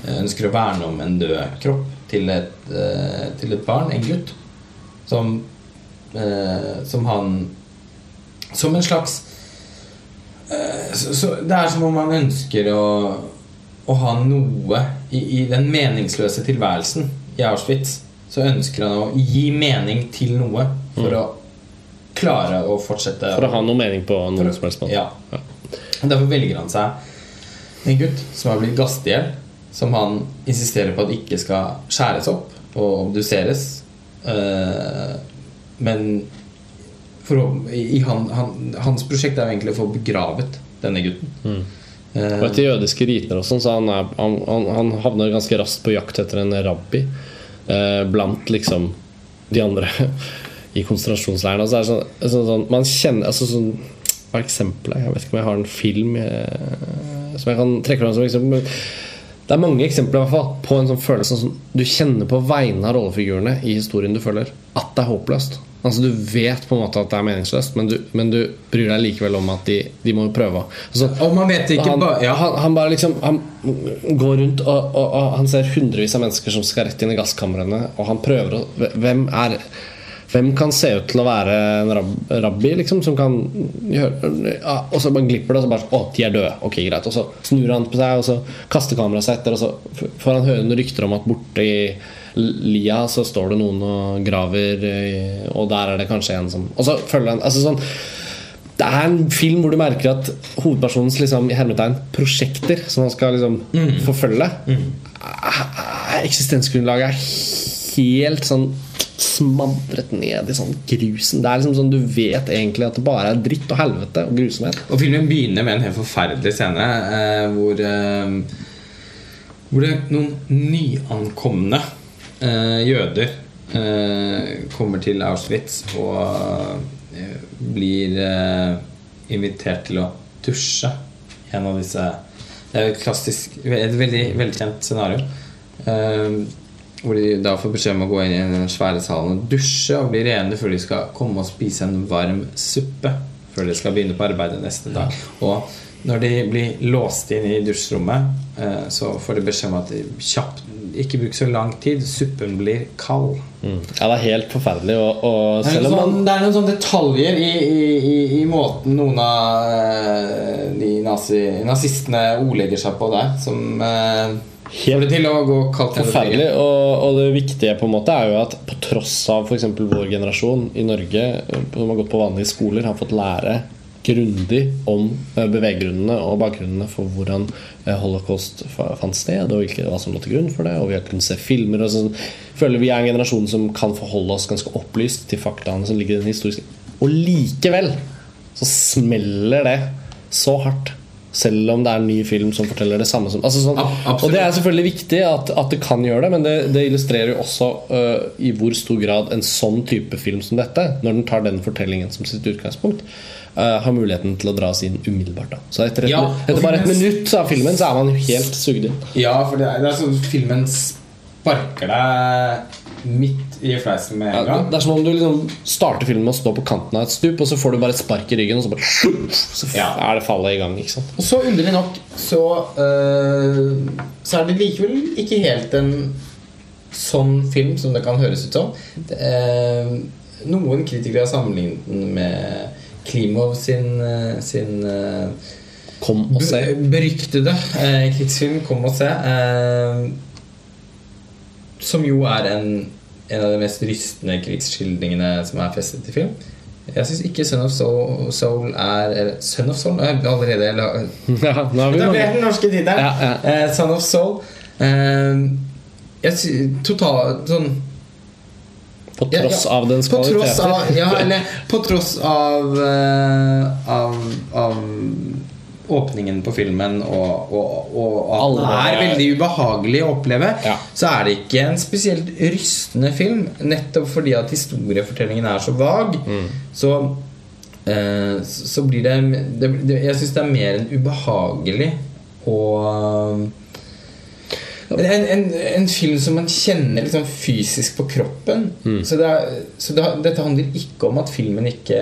eh, ønsker å verne om en død kropp til et, til et barn, en gutt, som, som han Som en slags så, så Det er som om han ønsker å, å ha noe i, i den meningsløse tilværelsen i Auschwitz. Så ønsker han å gi mening til noe for å klare å fortsette For å ha noe mening på noen som helst måte. ja. ja. Derfor velger han seg en gutt som har blitt gasset i hjel, som han insisterer på at ikke skal skjæres opp og obduseres. Eh, men for, i, i han, han, hans prosjekt er jo egentlig å få begravet denne gutten. Eh, Og etter jødiske riter og sånn, så han, er, han, havner ganske raskt på jakt etter en rabbi blant liksom de andre i konsentrasjonsleiren. Og så er det sånn, sånn, sånn Man kjenner altså sånn Hva er eksempelet? Jeg vet ikke om jeg har en film eh, som jeg kan trekke fram som eksempel. Det er mange eksempler fall på en sånn følelse som du kjenner på vegne av rollefigurene i historien du følger, at det er håpløst. Altså Du vet på en måte at det er meningsløst, men du, men du bryr deg likevel om at de, de må prøve. Altså, og man vet ikke han, bare ja. han, han bare liksom Han går rundt og, og, og han ser hundrevis av mennesker som skal rett inn i gasskamrene, og han prøver å Hvem er hvem kan se ut til å være en rab, rabbi, liksom, som kan gjøre ja, Og så bare glipper det, og så bare Å, de er døde. Ok, greit. Og så snur han på seg, og så kaster kameraet seg etter, og så får han høre noen rykter om at borte i lia så står det noen og graver, og der er det kanskje en som Og så følger han Altså sånn det er en film hvor du merker at hovedpersonens liksom, hermetegn prosjekter som han skal liksom forfølge mm. Eksistensgrunnlaget er helt sånn smadret ned i sånn grusen. Det er liksom sånn Du vet egentlig at det bare er dritt og helvete og grusomhet. Og filmen begynner med en helt forferdelig scene eh, hvor eh, Hvor det er noen nyankomne eh, jøder eh, kommer til Auschwitz og eh, blir eh, invitert til å dusje en av disse Det er et klassisk Et veldig velkjent scenario. Eh, hvor de da får beskjed om å gå inn i den svære salen og dusje og bli rene før de skal komme og spise en varm suppe. Før de skal begynne på arbeidet neste dag. Og når de blir låst inn i dusjrommet, eh, så får de beskjed om at de kjapt ikke bruk så lang tid. Suppen blir kald. Ja, det er helt forferdelig. Og, og Det er, selv noen om sånn, man det er noen sånne detaljer i, i, i, i måten noen av eh, de nazi, nazistene ordlegger seg på der, som eh, får det til å gå kaldt Forferdelig. Og, og det viktige på en måte er jo at på tross av f.eks. vår generasjon i Norge, som har gått på vanlige skoler, har fått lære grundig om eh, beveggrunnene og bakgrunnene for hvordan eh, holocaust fa- fant sted, og hva som lå til grunn for det. Og vi har kunnet se filmer. Og sånn. Føler vi er en generasjon som kan forholde oss ganske opplyst til faktaene som ligger i den historiske. Og likevel så smeller det så hardt. Selv om det er en ny film som forteller det samme som altså sånn, Og det er selvfølgelig viktig at, at det kan gjøre det, men det, det illustrerer jo også uh, i hvor stor grad en sånn type film som dette, når den tar den fortellingen som sitt utgangspunkt, øh, har muligheten til å dra oss inn umiddelbart. Da. Så etter, et, Ja, etter bare et minutt av filmen, så er man helt sugd inn. Ja, for det er, det er sånn filmen sparker deg midt i fleisen med en gang. det er som om du liksom starter filmen med å stå på kanten av et stup, og så får du bare et spark i ryggen, og så bare Så er det fallet i gang. Ikke sant? Og så underlig nok så, øh, så er det likevel ikke helt en sånn film som det kan høres ut som. Det, øh, noen kritikere har sammenlignet den med Klimov sin, eh, sin eh, Kom og se. be- beryktede eh, krigsfilm 'Kom og se'. Eh, som jo er en, en av de mest rystende krigsskildringene som er festet til film. Jeg syns ikke 'Son of Soul', Soul er eller, 'Son of Soul' Jeg allerede la, Ja, mange. er den norske tittelen. Ja, ja. Eh, 'Son of Soul'. Eh, jeg total, sånn På tross ja. av dens kvaliteter. av, ja, eller, på tross av, eh, av, av åpningen på filmen og, og, og at Alle. det er veldig ubehagelig å oppleve, Ja. så er det ikke en spesielt rystende film. Nettopp fordi at historiefortellingen er så vag. Mm. Så, eh, så blir det, det, det Jeg syns det er mer enn ubehagelig å en, en, en film som man kjenner liksom fysisk på kroppen. Mm. Så, det er, så det, dette handler ikke om at filmen ikke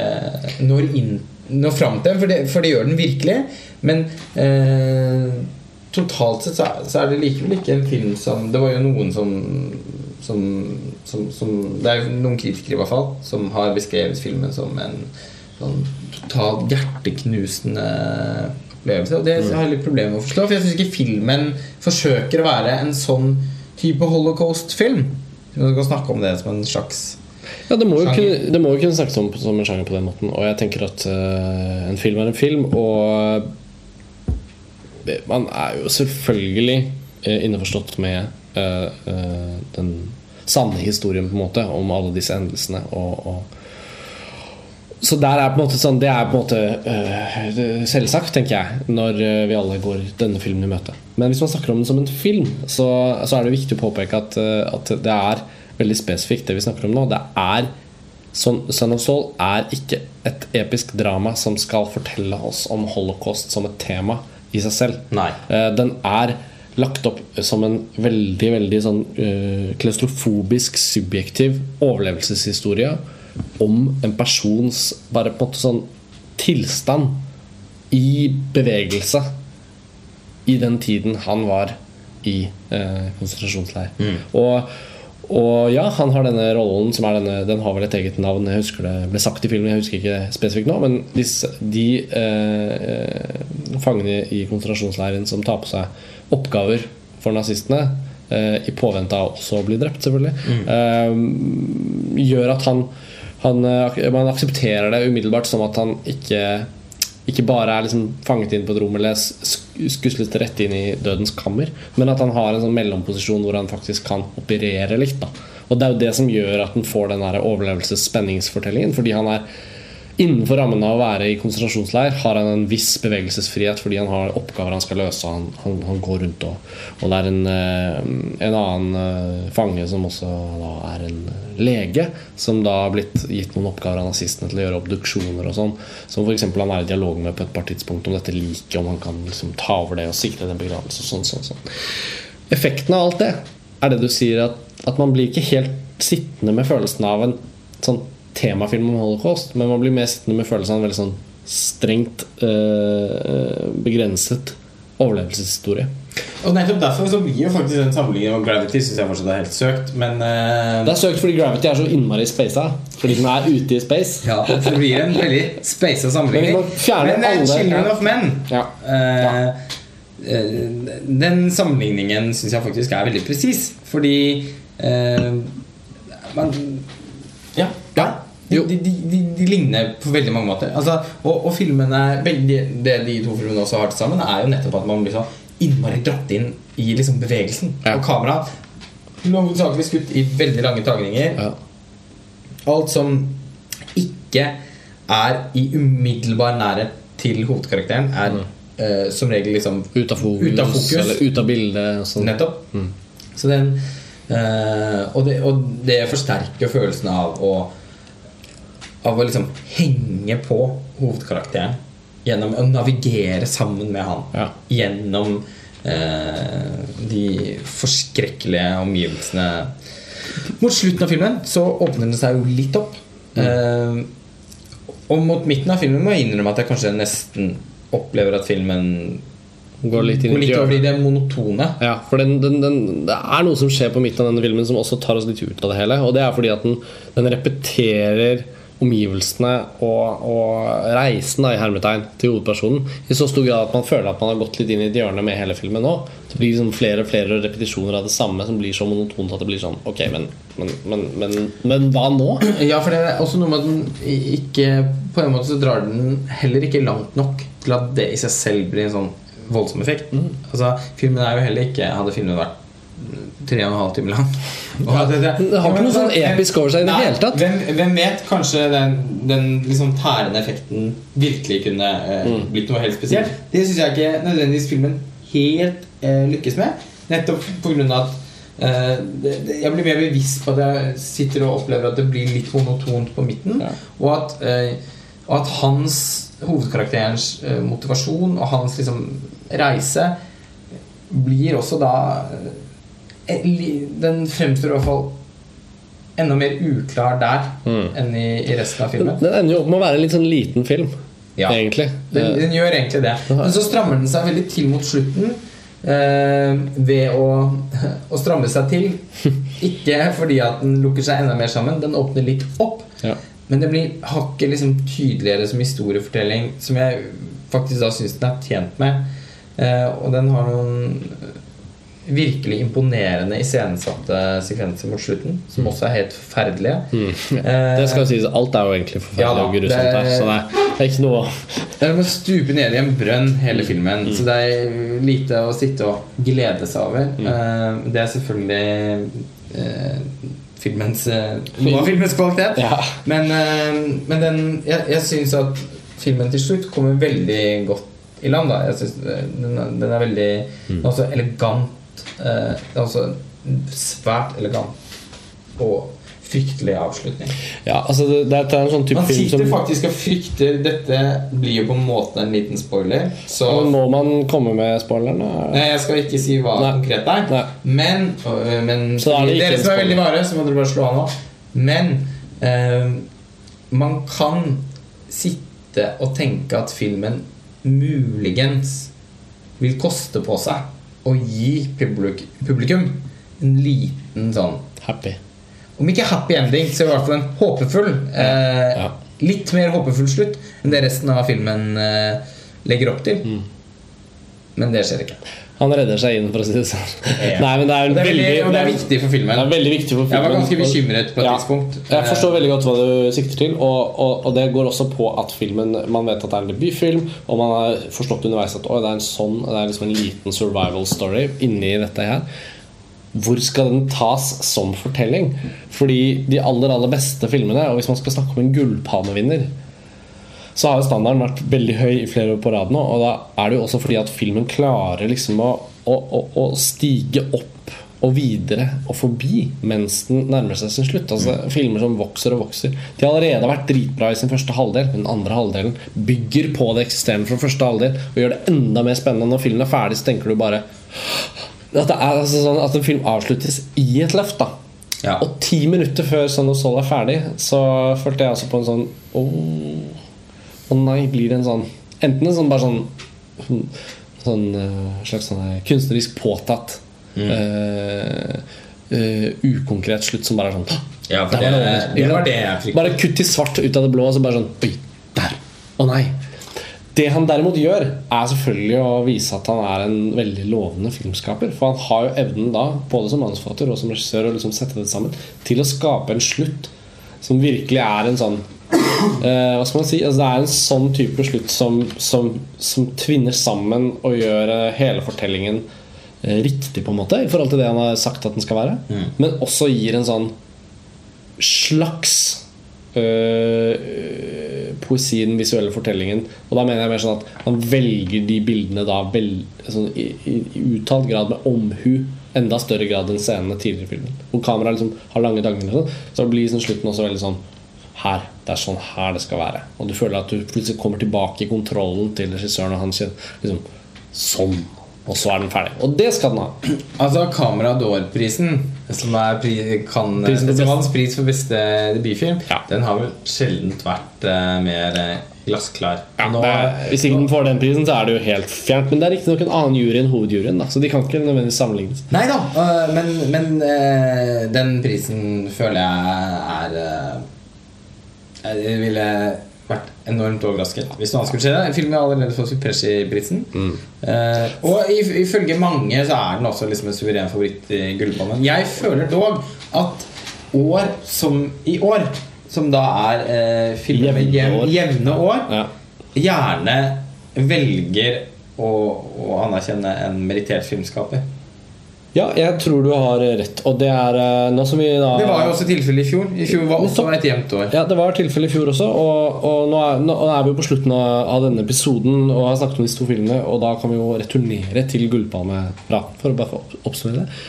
når, inn, når fram til for det, for det gjør den virkelig. Men eh, totalt sett så er, så er det likevel ikke en film som Det var jo noen som, som, som, som Det er jo noen kritikere i hvert fall som har beskrevet filmen som en sånn totalt hjerteknusende opplevelse. Og det har jeg litt problemer med å forstå, for jeg syns ikke filmen forsøker å være en sånn type holocaust-film. Vi kan snakke om det som en slags Ja, det må, jo kunne, det må jo kunne snakkes om som en sjanger på den måten. Og jeg tenker at uh, en film er en film, og eh, man er jo selvfølgelig uh, innforstått med uh, den sanne historien på en måte om alle disse endelsene. Og, og så der er på en måte sånn Det er på en måte øh, selvsagt, tenker jeg, når øh, vi alle går denne filmen i møte. Men hvis man snakker om den som en film, så, så er det viktig å påpeke at, øh, at det er veldig spesifikt, det vi snakker om nå. Det er Son Son of Soul er ikke et episk drama som skal fortelle oss om holocaust som et tema i seg selv. Nei. Eh, Den er lagt opp som en veldig veldig sånn eh, klaustrofobisk, subjektiv overlevelseshistorie om en persons bare på en måte sånn tilstand i bevegelse i den tiden han var i eh, konsentrasjonsleir. Og, og ja, han har denne rollen som er denne Den har vel et eget navn. Jeg husker det ble sagt i filmen, jeg husker ikke det spesifikt nå. Men disse, de eh, fangene i konsentrasjonsleiren som tar på seg oppgaver for nazistene, eh, i påvente av også å bli drept, selvfølgelig, eh, gjør at han, han eh, Man aksepterer det umiddelbart som at han ikke ikke bare er liksom fanget inn på et rom eller sk- skuslet rett inn i dødens kammer, men at han har en sånn mellomposisjon hvor han faktisk kan operere litt. Da. Og det er jo det som gjør at han får den overlevelses-spenningsfortellingen. Fordi han er innenfor rammen av å være i konsentrasjonsleir, har han en viss bevegelsesfrihet fordi han har oppgaver han skal løse. Han, han, han går rundt og, og det er en, eh, en annen eh, fange som også da er en lege, som da har blitt gitt noen oppgaver av nazistene til å gjøre obduksjoner og sånn. Som f.eks. han er i dialog med på et par tidspunkt om dette liket, om han kan liksom ta over det og sikre den begravelsen og sånn, sånn, sånn. Effekten av alt det er det du sier, at, at man blir ikke helt sittende med følelsen av en sånn temafilm om holocaust, men man blir mer sittende med følelsen av en veldig sånn strengt eh, begrenset overlevelseshistorie. Og nettopp derfor så blir jo faktisk den sammenligningen med Gravity synes jeg fortsatt er helt søkt, men eh, Det er søkt fordi Gravity er så innmari spasa. Fordi den er ute i space. Ja, det blir en veldig speisa sammenligning. Men Men eh, alle- 'Children of Men' Ja. eh, eh, Den sammenligningen syns jeg faktisk er veldig presis. Fordi eh, man Ja. ja. De, de, de, de, ligner på veldig mange måter. Altså, og, og filmene begge, Det de to filmene også har til sammen, er jo nettopp at man blir så innmari dratt inn i liksom bevegelsen. Ja. Og kameraet hovedsakelig skutt i veldig lange tagninger. Ja. Alt som ikke er i umiddelbar nærhet til hovedkarakteren, er eh, som regel liksom Ut av fokus, Ut av fokus. eller ut av bildet. Sånn. Nettopp. Så den uh, og, det, og det forsterker følelsen av å Av å liksom henge på hovedkarakteren. Gjennom å navigere sammen med han. Ja. Gjennom eh, de forskrekkelige omgivelsene. Mot slutten av filmen så åpner det seg jo litt opp. Eh, og mot midten av filmen må jeg innrømme at jeg kanskje nesten opplever at filmen Går litt går litt over i det monotone. Ja, for den, den, den, det er noe som skjer på midten av denne filmen som også tar oss litt ut av det hele. Og det er fordi at den, den repeterer omgivelsene og, og reisen da, i hermetegn til hovedpersonen i så stor grad at man føler at man har gått litt inn i et hjørne med hele filmen nå. Det blir liksom flere og flere repetisjoner av det samme som blir så monotont at det blir sånn Ok, men, men, men, men, men hva nå? Ja, for det er også noe med at den ikke På en måte så drar den heller ikke langt nok til at det i seg selv blir en sånn voldsom effekt. Altså, filmen er jo heller ikke Hadde filmen vært tre og en halv time lang Ja, det, Det har ikke noe sånn episk over seg i det hele tatt. Hvem, hvem vet? Kanskje den, den liksom tærende effekten virkelig kunne eh, Mm. blitt noe helt spesielt. Det syns jeg ikke nødvendigvis filmen helt eh, lykkes med. Nettopp pga. at eh, det, det, jeg blir mer bevisst på at jeg sitter og opplever at det blir litt monotont på midten. Ja. Og, at, eh, at hans hovedkarakterens eh, motivasjon og hans liksom reise blir også da eh, Den fremstår i hvert fall enda mer uklar der Mm. enn i, i resten av filmen. Den ender jo opp med å være en litt sånn liten film, Ja. egentlig. Den, Eh, den gjør egentlig det. Men så strammer den seg veldig til mot slutten. Eh, ved å, å stramme seg til. Ikke fordi at den lukker seg enda mer sammen. Den åpner litt opp. ja. Men det blir hakket liksom tydeligere som historiefortelling, som jeg faktisk da syns den er tjent med. Eh, og den har noen virkelig imponerende iscenesatte sekvenser mot slutten, som også er helt forferdelige. Mm. Eh, Det skal sies, alt er jo egentlig forferdelig Ja og grusomt her, så det er, ikke noe Det er å stupe ned i en brønn hele filmen. Mm. Så det er lite å sitte og glede seg over. Mm. Eh, det er selvfølgelig eh, filmens noe av filmens kvalitet. Ja. Men, men den, jeg, jeg syns at filmen til slutt kommer veldig godt i land. Da. Jeg synes den, er- den er veldig Mm. Elegant. Eh, det er en svært elegant og fryktelig avslutning. Ja, altså det, det er en sånn type Man sitter som faktisk og frykter Dette blir jo på en måte en liten spoiler. Så Må man komme med spoileren? Nei, jeg skal ikke si hva Nei. konkret er. Nei. Men, øh, men er det dere som er veldig vare, så må dere bare slå av nå. Men øh, man kan sitte og tenke at filmen muligens vil koste på seg å gi publik publikum en liten sånn Happy. Om ikke happy ending, så i hvert fall en håpefull eh, Ja. Litt mer håpefull slutt enn det resten av filmen eh, legger opp til. Mm. Men det skjer ikke. Han redder seg inn, for å si det sånn. Ja. Nei, men det er, det er, veldig, veldig, det er viktig for filmen. Det er veldig viktig for filmen. Jeg var ganske bekymret på et Ja. tidspunkt. Jeg forstår veldig godt hva du sikter til, og, og, og det går også på at filmen Man vet at det er en debutfilm, og man har forstått underveis at det er en sånn Det er liksom en liten survival story inni dette her. Hvor skal den tas som fortelling? Fordi de aller aller beste filmene, og hvis man skal snakke om en gullpalmevinner så har jo standarden vært veldig høy i flere år på rad nå. Og da er det jo også fordi at filmen klarer liksom å, å, å, å stige opp og videre og forbi mens den nærmer seg sin slutt. Altså Filmer som vokser og vokser. De har allerede vært dritbra i sin første halvdel, men den andre halvdelen bygger på det eksisterende fra første halvdel og gjør det enda mer spennende. Når filmen er ferdig, så tenker du bare at, det er altså sånn at en film avsluttes i et løft. da Ja. Og ti minutter før Son of Soul er ferdig, så følte jeg altså på en sånn Åh, å nei, blir det en sånn Enten en sånn bare sånn Sånn eh, slags sånn eh, kunstnerisk påtatt mm. uh, uh, Ukonkret slutt som bare er sånn Ja, det, var det var det jeg fryktet. Bare kutt i svart ut av det blå, og så bare sånn Oi, der. Å nei. Det han derimot gjør, er selvfølgelig å vise at han er en veldig lovende filmskaper. For han har jo evnen da, både som manusforfatter og som regissør, å liksom sette det sammen til å skape en slutt som virkelig er en sånn eh, Hva skal man si? Altså, det er en sånn type slutt som, som, som tvinner sammen og gjør eh, hele fortellingen eh, riktig, på en måte, i forhold til det han har sagt at den skal være. Mm. Men også gir en sånn slags øh, poesi i den visuelle fortellingen. Og da mener jeg mer sånn at han velger de bildene da vel, sånn, i, i, uttalt grad med omhu. Enda større grad enn scenene tidligere i filmen. Hvor kameraet liksom har lange dager. sånn, Så blir liksom slutten også veldig sånn her. Det er sånn her det skal være. Og du føler at du plutselig kommer tilbake i kontrollen til regissøren. Og han kjenner liksom Sånn. Og så er den ferdig. Og det skal den ha. Altså Camera d'Or-prisen, som er pri, kan, festivalens pris for beste debutfilm, Ja. den har vel sjelden vært uh, mer eh, glassklar. Ja, Nå- det hvis ikke den får den prisen, så er det jo helt fjernt. Men det er riktignok en annen jury enn hovedjuryen, da, så de kan ikke nødvendigvis sammenlignes. Nei da, uh, men, men uh, den prisen føler jeg er Jeg ville vært enormt overrasket hvis noe annet skulle skje. Filmen har allerede fått Pesci-prisen. Uh, og ifølge mange så er den også liksom en suveren favoritt i Gullpalmen. Jeg føler dog at år som i år, som da er uh, filmer med Jevne år. jevne år, Ja. gjerne velger å, å anerkjenne en merittert filmskaper. Ja, jeg tror du har rett. Og det er eh, nå som vi da Det var jo også tilfellet i fjor. I fjor var også et jevnt år. Ja, det var tilfellet i fjor også. Og, og nå, er, nå er vi jo på slutten av, av denne episoden og har snakket om disse to filmene, og da kan vi jo returnere til gullpalmeprat for å bare få oppsummere det.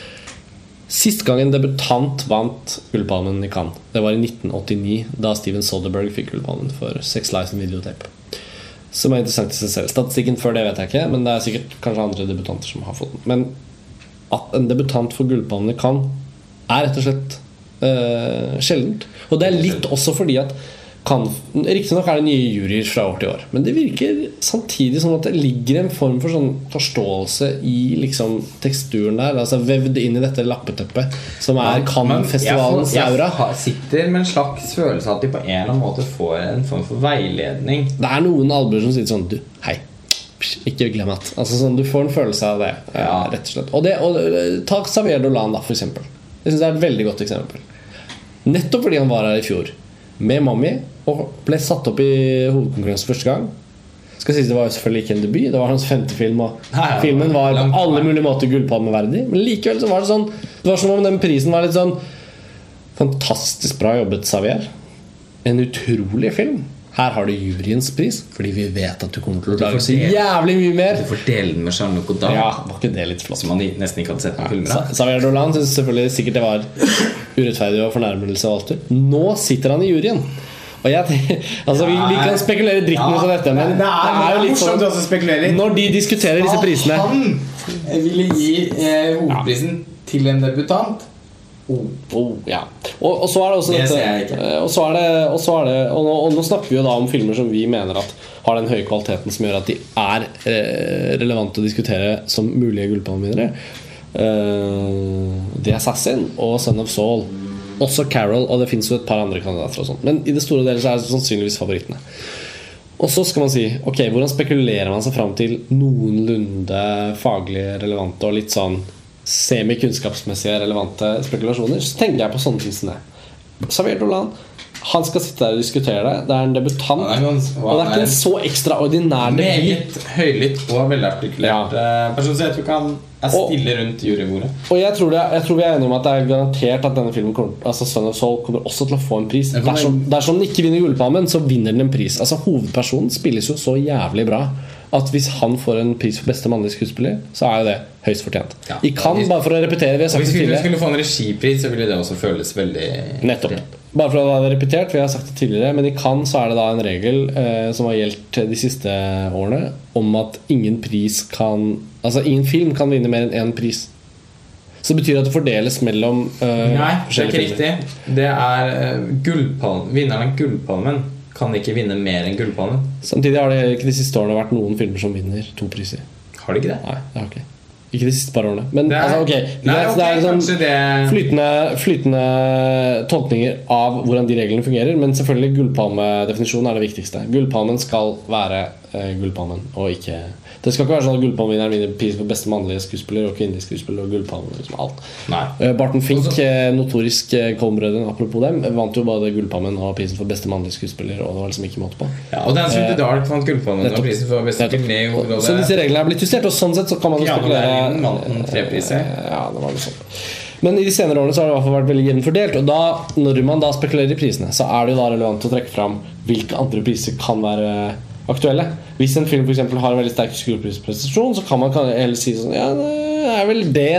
Sist gang en debutant vant Gullpalmen i Cannes, det var i 1989, da Steven Soderberg fikk Gullpalmen for Sex Lies and Videotape. Som er interessant i seg selv. Statistikken før det vet jeg ikke, men det er sikkert kanskje andre debutanter som har fått den. Men at en debutant for Gullpalmen i Cannes, er rett og slett eh, sjeldent. Og det er litt også fordi at Riktignok er det nye juryer fra år til år, men det virker samtidig som at det ligger en form for sånn forståelse i liksom teksturen der. Altså Vevd inn i dette lappeteppet som er Cannes-festivalens aura. jeg sitter med en slags følelse av at de på en eller annen måte får en form for veiledning. Det er noen albuer som sier sånn Du, hei. Ikke glem at altså sånn, Du får en følelse av det, eh, Ja. rett og slett. Og, det, og eh, Ta Xavier Dolan, da, for eksempel. Jeg synes det er et veldig godt eksempel. Nettopp fordi han var her i fjor med Mommy og ble satt opp i hovedkonkurransen første gang. Skal sies Det var jo selvfølgelig ikke en debut, det var hans femte film. Og Nei, ja, filmen var langt på alle mulige måter gullpalmeverdig. Men likevel så var det sånn Det var som om den prisen var litt sånn Fantastisk bra jobbet, Xavier. En utrolig film. Her har du juryens pris, fordi vi vet at du kommer til å lage så jævlig mye mer. Du får dele den med Jean-Luc Godard, Ja, var ikke det litt flott? som man nesten ikke hadde sett noen filmer av. Xavier Dolan syns selvfølgelig sikkert det var urettferdig og fornærmelse og alt det. Nå sitter han i juryen. Og jeg, altså, vi, vi kan spekulere dritten ut av dette, men det er jo litt sånn. Når de diskuterer disse prisene Skal Han ville gi eh, hovedprisen til en debutant. Oh. Oh, ja. og, og så er det også Det dette det eh, Og så er det, og, så er det og, nå, og nå snakker vi jo da om filmer som vi mener at har den høye kvaliteten som gjør at de er eh, relevante å diskutere som mulige gullpalmevinnere. Uh, The Assassin og Son of Soul. Også Carol, og det fins jo et par andre kandidater. og sånt Men i det store og så er det sannsynligvis favorittene. Og så skal man si Ok, hvordan spekulerer man seg fram til noenlunde faglig relevante og litt sånn semikunnskapsmessige relevante spekulasjoner? Så tenker jeg på sånne ting som det. Xavier Dolan han skal sitte der og diskutere det. Det er en debutant. Han er gans- og og det er ikke en så ekstraordinær debut. Meget høylytt og velartikulert ja. person. Så jeg tror ikke han er Og- stille rundt jurybordet. Og jeg tror, det, jeg tror vi er enige om at det er garantert at denne filmen kommer, altså Son of Soul kommer også til å få en pris. Dersom, dersom den ikke vinner Gullpalmen, så vinner den en pris. Altså Hovedpersonen spilles jo så jævlig bra at hvis han får en pris for beste mannlige skuespiller, så er jo det høyst fortjent. Ja. I Cannes, bare for å repetere vi har Og sagt hvis vi skulle få en regipris, så ville det også føles veldig Nettopp. Bare for å ha det repetert, vi har sagt det tidligere Men i Cannes så er det da en regel eh, som har gjeldt de siste årene, om at ingen pris kan Altså ingen film kan vinne mer enn én pris. Så det betyr at det fordeles mellom eh, Nei, det er ikke riktig. Det er uh, Vinneren av Gullpalmen kan ikke vinne mer enn Gullpalmen. Samtidig har det ikke de siste årene vært noen filmer som vinner to priser. Har de ikke det? Nei, det har ikke Ikke de siste par årene. Men Det er, altså, okay. nei, greit, okay, det er sånn det flytende, flytende tolkninger av hvordan de reglene fungerer. Men selvfølgelig gullpalmedefinisjonen er det viktigste. Gullpalmen skal være uh, gullpalmen, og ikke Det skal ikke være sånn at gullpalmevinneren vinner pris for beste mannlige skuespiller og kvinnelige skuespiller og gullpalmen. Liksom alt. Eh, Barton Fink, Også... notorisk eh, Coen-brødrene, apropos dem, vant jo både gullpalmen og prisen for beste mannlige skuespiller. Og det var liksom ikke måte på. Ja, og Dance with the Dark vant Gullpalmen og prisen for beste kvinnelige hovedrolle. Så disse reglene er blitt justert, og sånn sett så kan man jo spekulere. Ja, det var noe sånt. Men i de senere årene så har det i hvert fall vært veldig jevnt fordelt. Og da, når man da spekulerer i prisene, så er det jo da relevant å trekke fram hvilke andre priser kan være aktuelle. Hvis en film for eksempel har en veldig sterk skuespillerprestasjon, så kan man heller si sånn Ja, det er vel det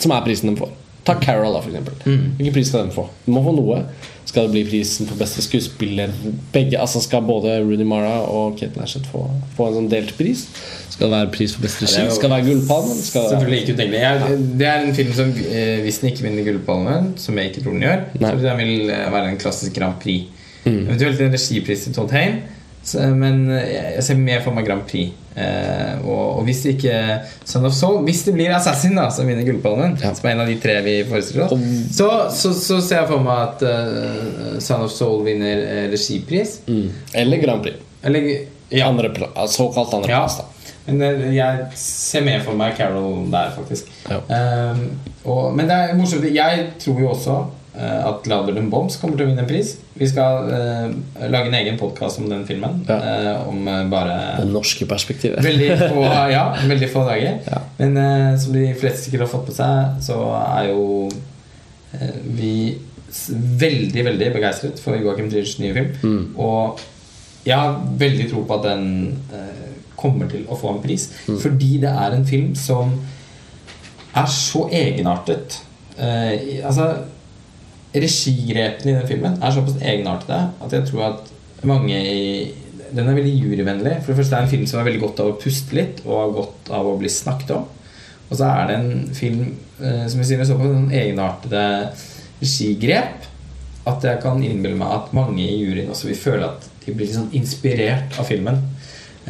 som er prisen de får. Ta Carol, da, eksempel. Hvilken pris skal den få? Den må få noe. Skal det bli prisen for beste skuespiller? Begge, altså Skal både Rooney Mara og Kate Nashett få, få en sånn delt pris? Skal det være pris for beste regi? Skal det være Gullpalmen? Selvfølgelig ikke utenkelig. Jeg, det er en film som, eh, hvis den ikke vinner Gullpalmen, som jeg ikke tror den gjør, Nei. så vil den eh, være en klassisk Grand Prix. Mm. Eventuelt en regipris til Todd Hayne. Så, men jeg jeg ser mer for meg Grand Prix. Eh, og, og hvis det ikke Son of Soul Hvis det blir Assassin da som vinner Gullpalmen, Ja. som er en av de tre vi forestiller oss, så, så, så ser jeg for meg at uh, Son of Soul vinner eh, regipris. Mm. Eller Grand Prix. Eller ja. Andre, såkalt Ja. da. Men eh, jeg ser mer for meg Carol der, faktisk. Ja. Ehm, og, men det er morsomt. Jeg tror jo også eh, at Louder Than Bombs kommer til å vinne en pris. Vi skal uh, lage en egen podkast om den filmen. Ja. Uh, om eh, bare Det norske perspektivet. veldig få, ja, veldig få dager. Ja. Men uh, som de fleste sikkert har fått på seg, så er jo eh, vi veldig, veldig begeistret for Joachim Triers nye film. Mm. Og jeg har veldig tro på at den eh, kommer til å få en pris. Mm. Fordi det er en film som er så egenartet. Eh, altså Regigrepene i den filmen er såpass egenartede at jeg tror at mange i Den er veldig juryvennlig. For det første er en film som er veldig godt av å puste litt, og har godt av å bli snakket om. Og så er det en film eh, som jeg sier med såpass sånn egenartede regigrep at jeg kan innbille meg at mange i juryen også vil føle at de blir sånn inspirert av filmen.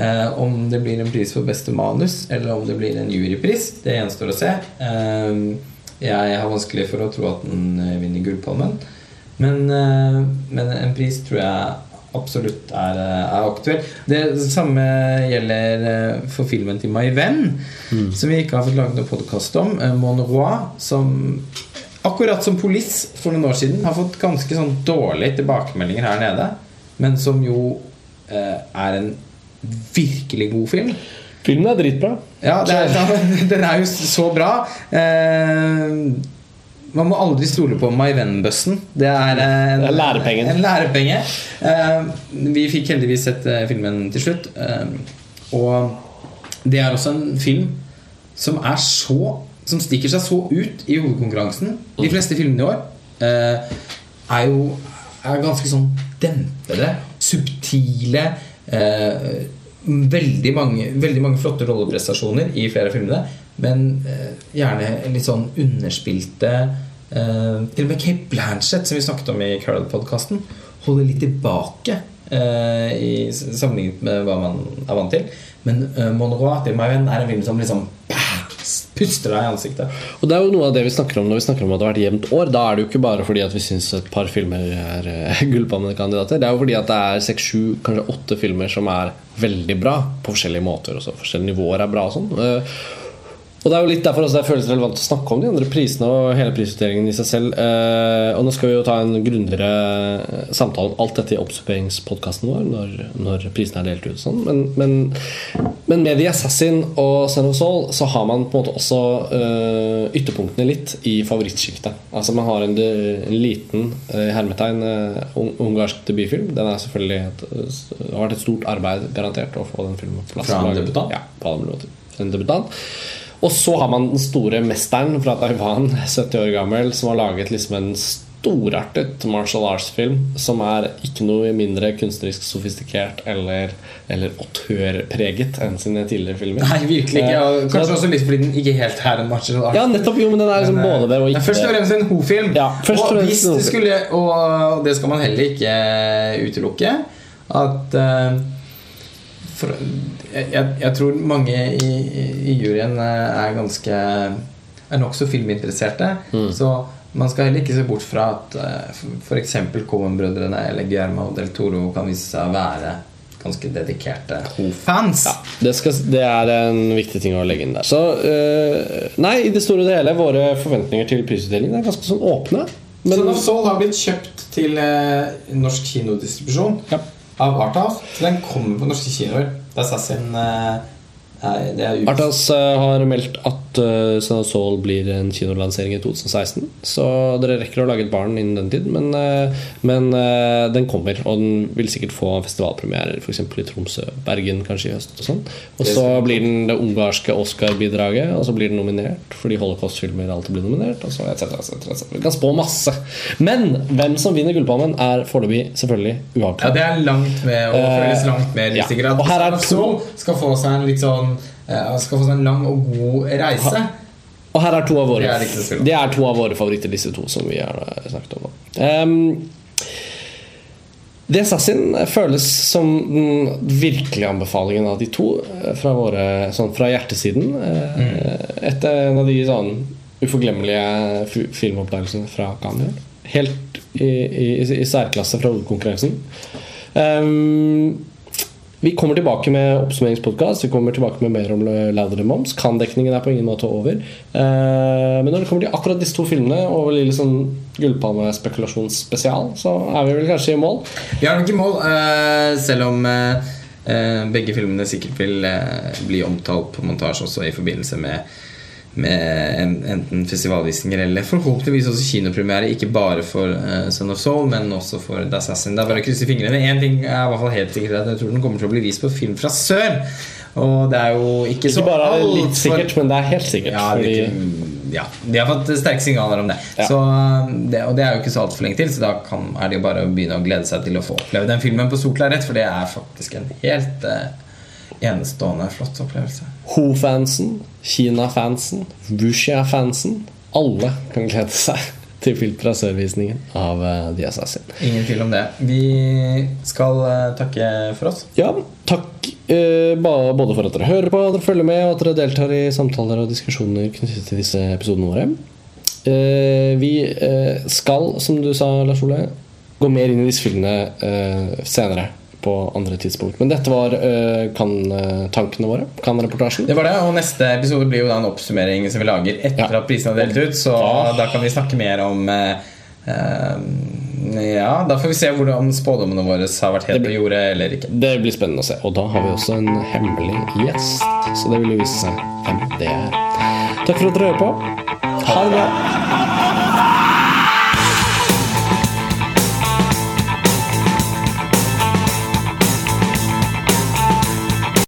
Eh, om det blir en pris for beste manus, eller om det blir en jurypris, det gjenstår å se. Eh, jeg har vanskelig for å tro at den eh, vinner Gullpalmen. Men, eh, men en pris tror jeg absolutt er, eh, er aktuell. Det samme gjelder for filmen til My Venn, som vi ikke har fått laget noen podkast om. Mon Roi, som akkurat som Police for noen år siden har fått ganske sånn dårlige tilbakemeldinger her nede, men som jo eh, er en virkelig god film. Filmen er dritbra. Ja, er, den er jo så bra. Eh, man må aldri stole på My Venn-bussen. Det er en, er lærepengen. En lærepenge. Eh, vi fikk heldigvis sett eh, filmen til slutt. Eh, og det er også en film som er så Som stikker seg så ut i hovedkonkurransen. De fleste filmene i år eh, er jo er ganske sånn dempede, subtile eh, veldig, mange, veldig mange flotte rolleprestasjoner i flere av filmene. Men eh, gjerne litt sånn underspilte eh, Til og med Kate Blanchett, som vi snakket om i Carol-podkasten, holder litt tilbake eh, i sammenlignet med hva man er vant til. Men eh, Mon Roi til My Venn er en film som liksom bah, puster deg i ansiktet. Og det er jo noe av det vi snakker om når vi snakker om at det har vært jevnt år. Da er det jo ikke bare fordi at vi syns et par filmer er uh, gullpalmekandidater. Det er jo fordi at det er seks, sju, kanskje åtte filmer som er veldig bra på forskjellige måter. Også. Forskjellige nivåer er bra og sånn. Eh, og det er jo litt derfor det føles relevant å snakke om de andre prisene og hele prisutdelingen i seg selv. Eh, og nå skal vi jo ta en grundigere samtale om alt dette i oppsummeringspodkasten vår når, når prisene er delt ut. Sånn. Men, men, men med The Assassin og Son of Soul så har man på en måte også uh, ytterpunktene litt i favorittsjiktet. Altså man har en, en liten uh, hermetegn uh, ungarsk debutfilm. Den er selvfølgelig et, det har vært et stort arbeid garantert å få den filmen på plass. Fra en debutant? Ja, på. En debutant. Og så har man den store mesteren fra Taiwan, 70 år gammel, som har laget liksom en storartet martial arts-film som er ikke noe mindre kunstnerisk sofistikert eller, eller autørpreget enn sine tidligere filmer. Nei, virkelig ikke. Og Eh, kanskje så- også litt fordi den ikke helt er en martial art. Ja, nettopp. Jo, men den er liksom Men, eh, både det og ikke først og det. fremst en ho-film. Ja, og og hvis det skulle Og det skal man heller ikke utelukke. At uh, for, jeg, jeg tror mange i, i juryen eh, er ganske Er nokså filminteresserte. Mm. Så man skal heller ikke se bort fra at uh, f.eks. Cohen-brødrene eller Guillermo del Toro kan vise seg å være ganske dedikerte ho-fans. Ja, det, skal, det er en viktig ting å legge inn der. Så uh, Nei, i det store og hele, våre forventninger til prisutdelingen er ganske sånn åpne. Men Son of Soul har blitt kjøpt til uh, norsk kinodistribusjon Ja. av Arthouse. Så den kommer på norske kinoer. Det er Assassin sin Nei, Det er ut. Artas eh, har meldt at uh, Son of Soul blir en kinolansering i 2016. Så dere rekker å lage et barn innen den tid. Men, eh, men eh, den kommer, og den vil sikkert få festivalpremierer f.eks. i Tromsø, Bergen kanskje i høst. Og sånn Og så blir den det ungarske Oscar-bidraget, og så blir den nominert fordi holocaust-filmer alltid blir nominert. Og så et cetera, et cetera, et cetera. Vi kan spå masse. Men hvem som vinner Gullpalmen, er foreløpig selvfølgelig Ja, det er langt med og Eh, føles langt mer ja. usikkert. At Og her er to- skal få seg en litt sånn eh, Skal få seg en lang og god reise. Og her er to av våre Det er. Det er to av våre favoritter, disse to som vi har eh, snakket om. Um, The Assassin føles som den virkelige anbefalingen av de to eh, fra, våre, sånn fra hjertesiden. Mm. Etter en av de sånn uforglemmelige fi- filmopplevelsene fra Cannes. Helt i, i, i særklasse fra hovedkonkurransen. Um, vi kommer tilbake med oppsummeringspodkast. Vi kommer tilbake med mer om Louder Moms. Kan-dekningen er på ingen måte over. Eh, men når det kommer til akkurat disse to filmene og vel litt sånn gullpalmespekulasjonsspesial, så er vi vel kanskje i mål. Vi er nok i mål, eh, selv om eh, eh, begge filmene sikkert vil eh, bli omtalt på montasje også i forbindelse med, med enten festivalvisninger eller forhåpentligvis også kinopremiere. Ikke bare for uh, Son of Soul, men også for The Assassin. Det er bare å krysse fingrene. Én ting er i hvert fall helt sikkert at jeg tror den kommer til å bli vist på film fra sør. Og det er jo ikke så Ikke bare er det litt sikkert, men det er helt sikkert. ja, det er ikke, ja, de har fått sterke signaler om det. Ja. Så det. Og det er jo ikke så altfor lenge til, så da kan, er det jo bare å begynne å glede seg til å få oppleve den filmen på lerret, for det er faktisk en helt eh, enestående flott opplevelse. Ho-fansen, Kina-fansen, Wuxia-fansen Alle kan glede seg til Film Sørvisningen av eh, The Assassin. Ingen tvil om det. Vi skal eh, takke for oss. Ja, takk eh, både for at dere hører på, at dere følger med, og at dere deltar i samtaler og diskusjoner knyttet til disse episodene våre. Eh, vi eh, skal, som du sa, Lars Ole, gå mer inn i disse filmene eh, senere. På andre tidspunkt. Men dette var uh, kan-tankene våre. Kan-reportasjen. Det var det, og Neste episode blir jo da en oppsummering som vi lager etter Ja. at prisene er delt ut. Så Da- da kan vi snakke mer om eh, eh, Ja, da får vi se hvordan spådommene våre har vært helt på jordet eller ikke. Det blir spennende å se. Og da har vi også en hemmelig gjest. Så det vil jo vise seg hvem det er. Takk for at dere hører på. Ha det bra.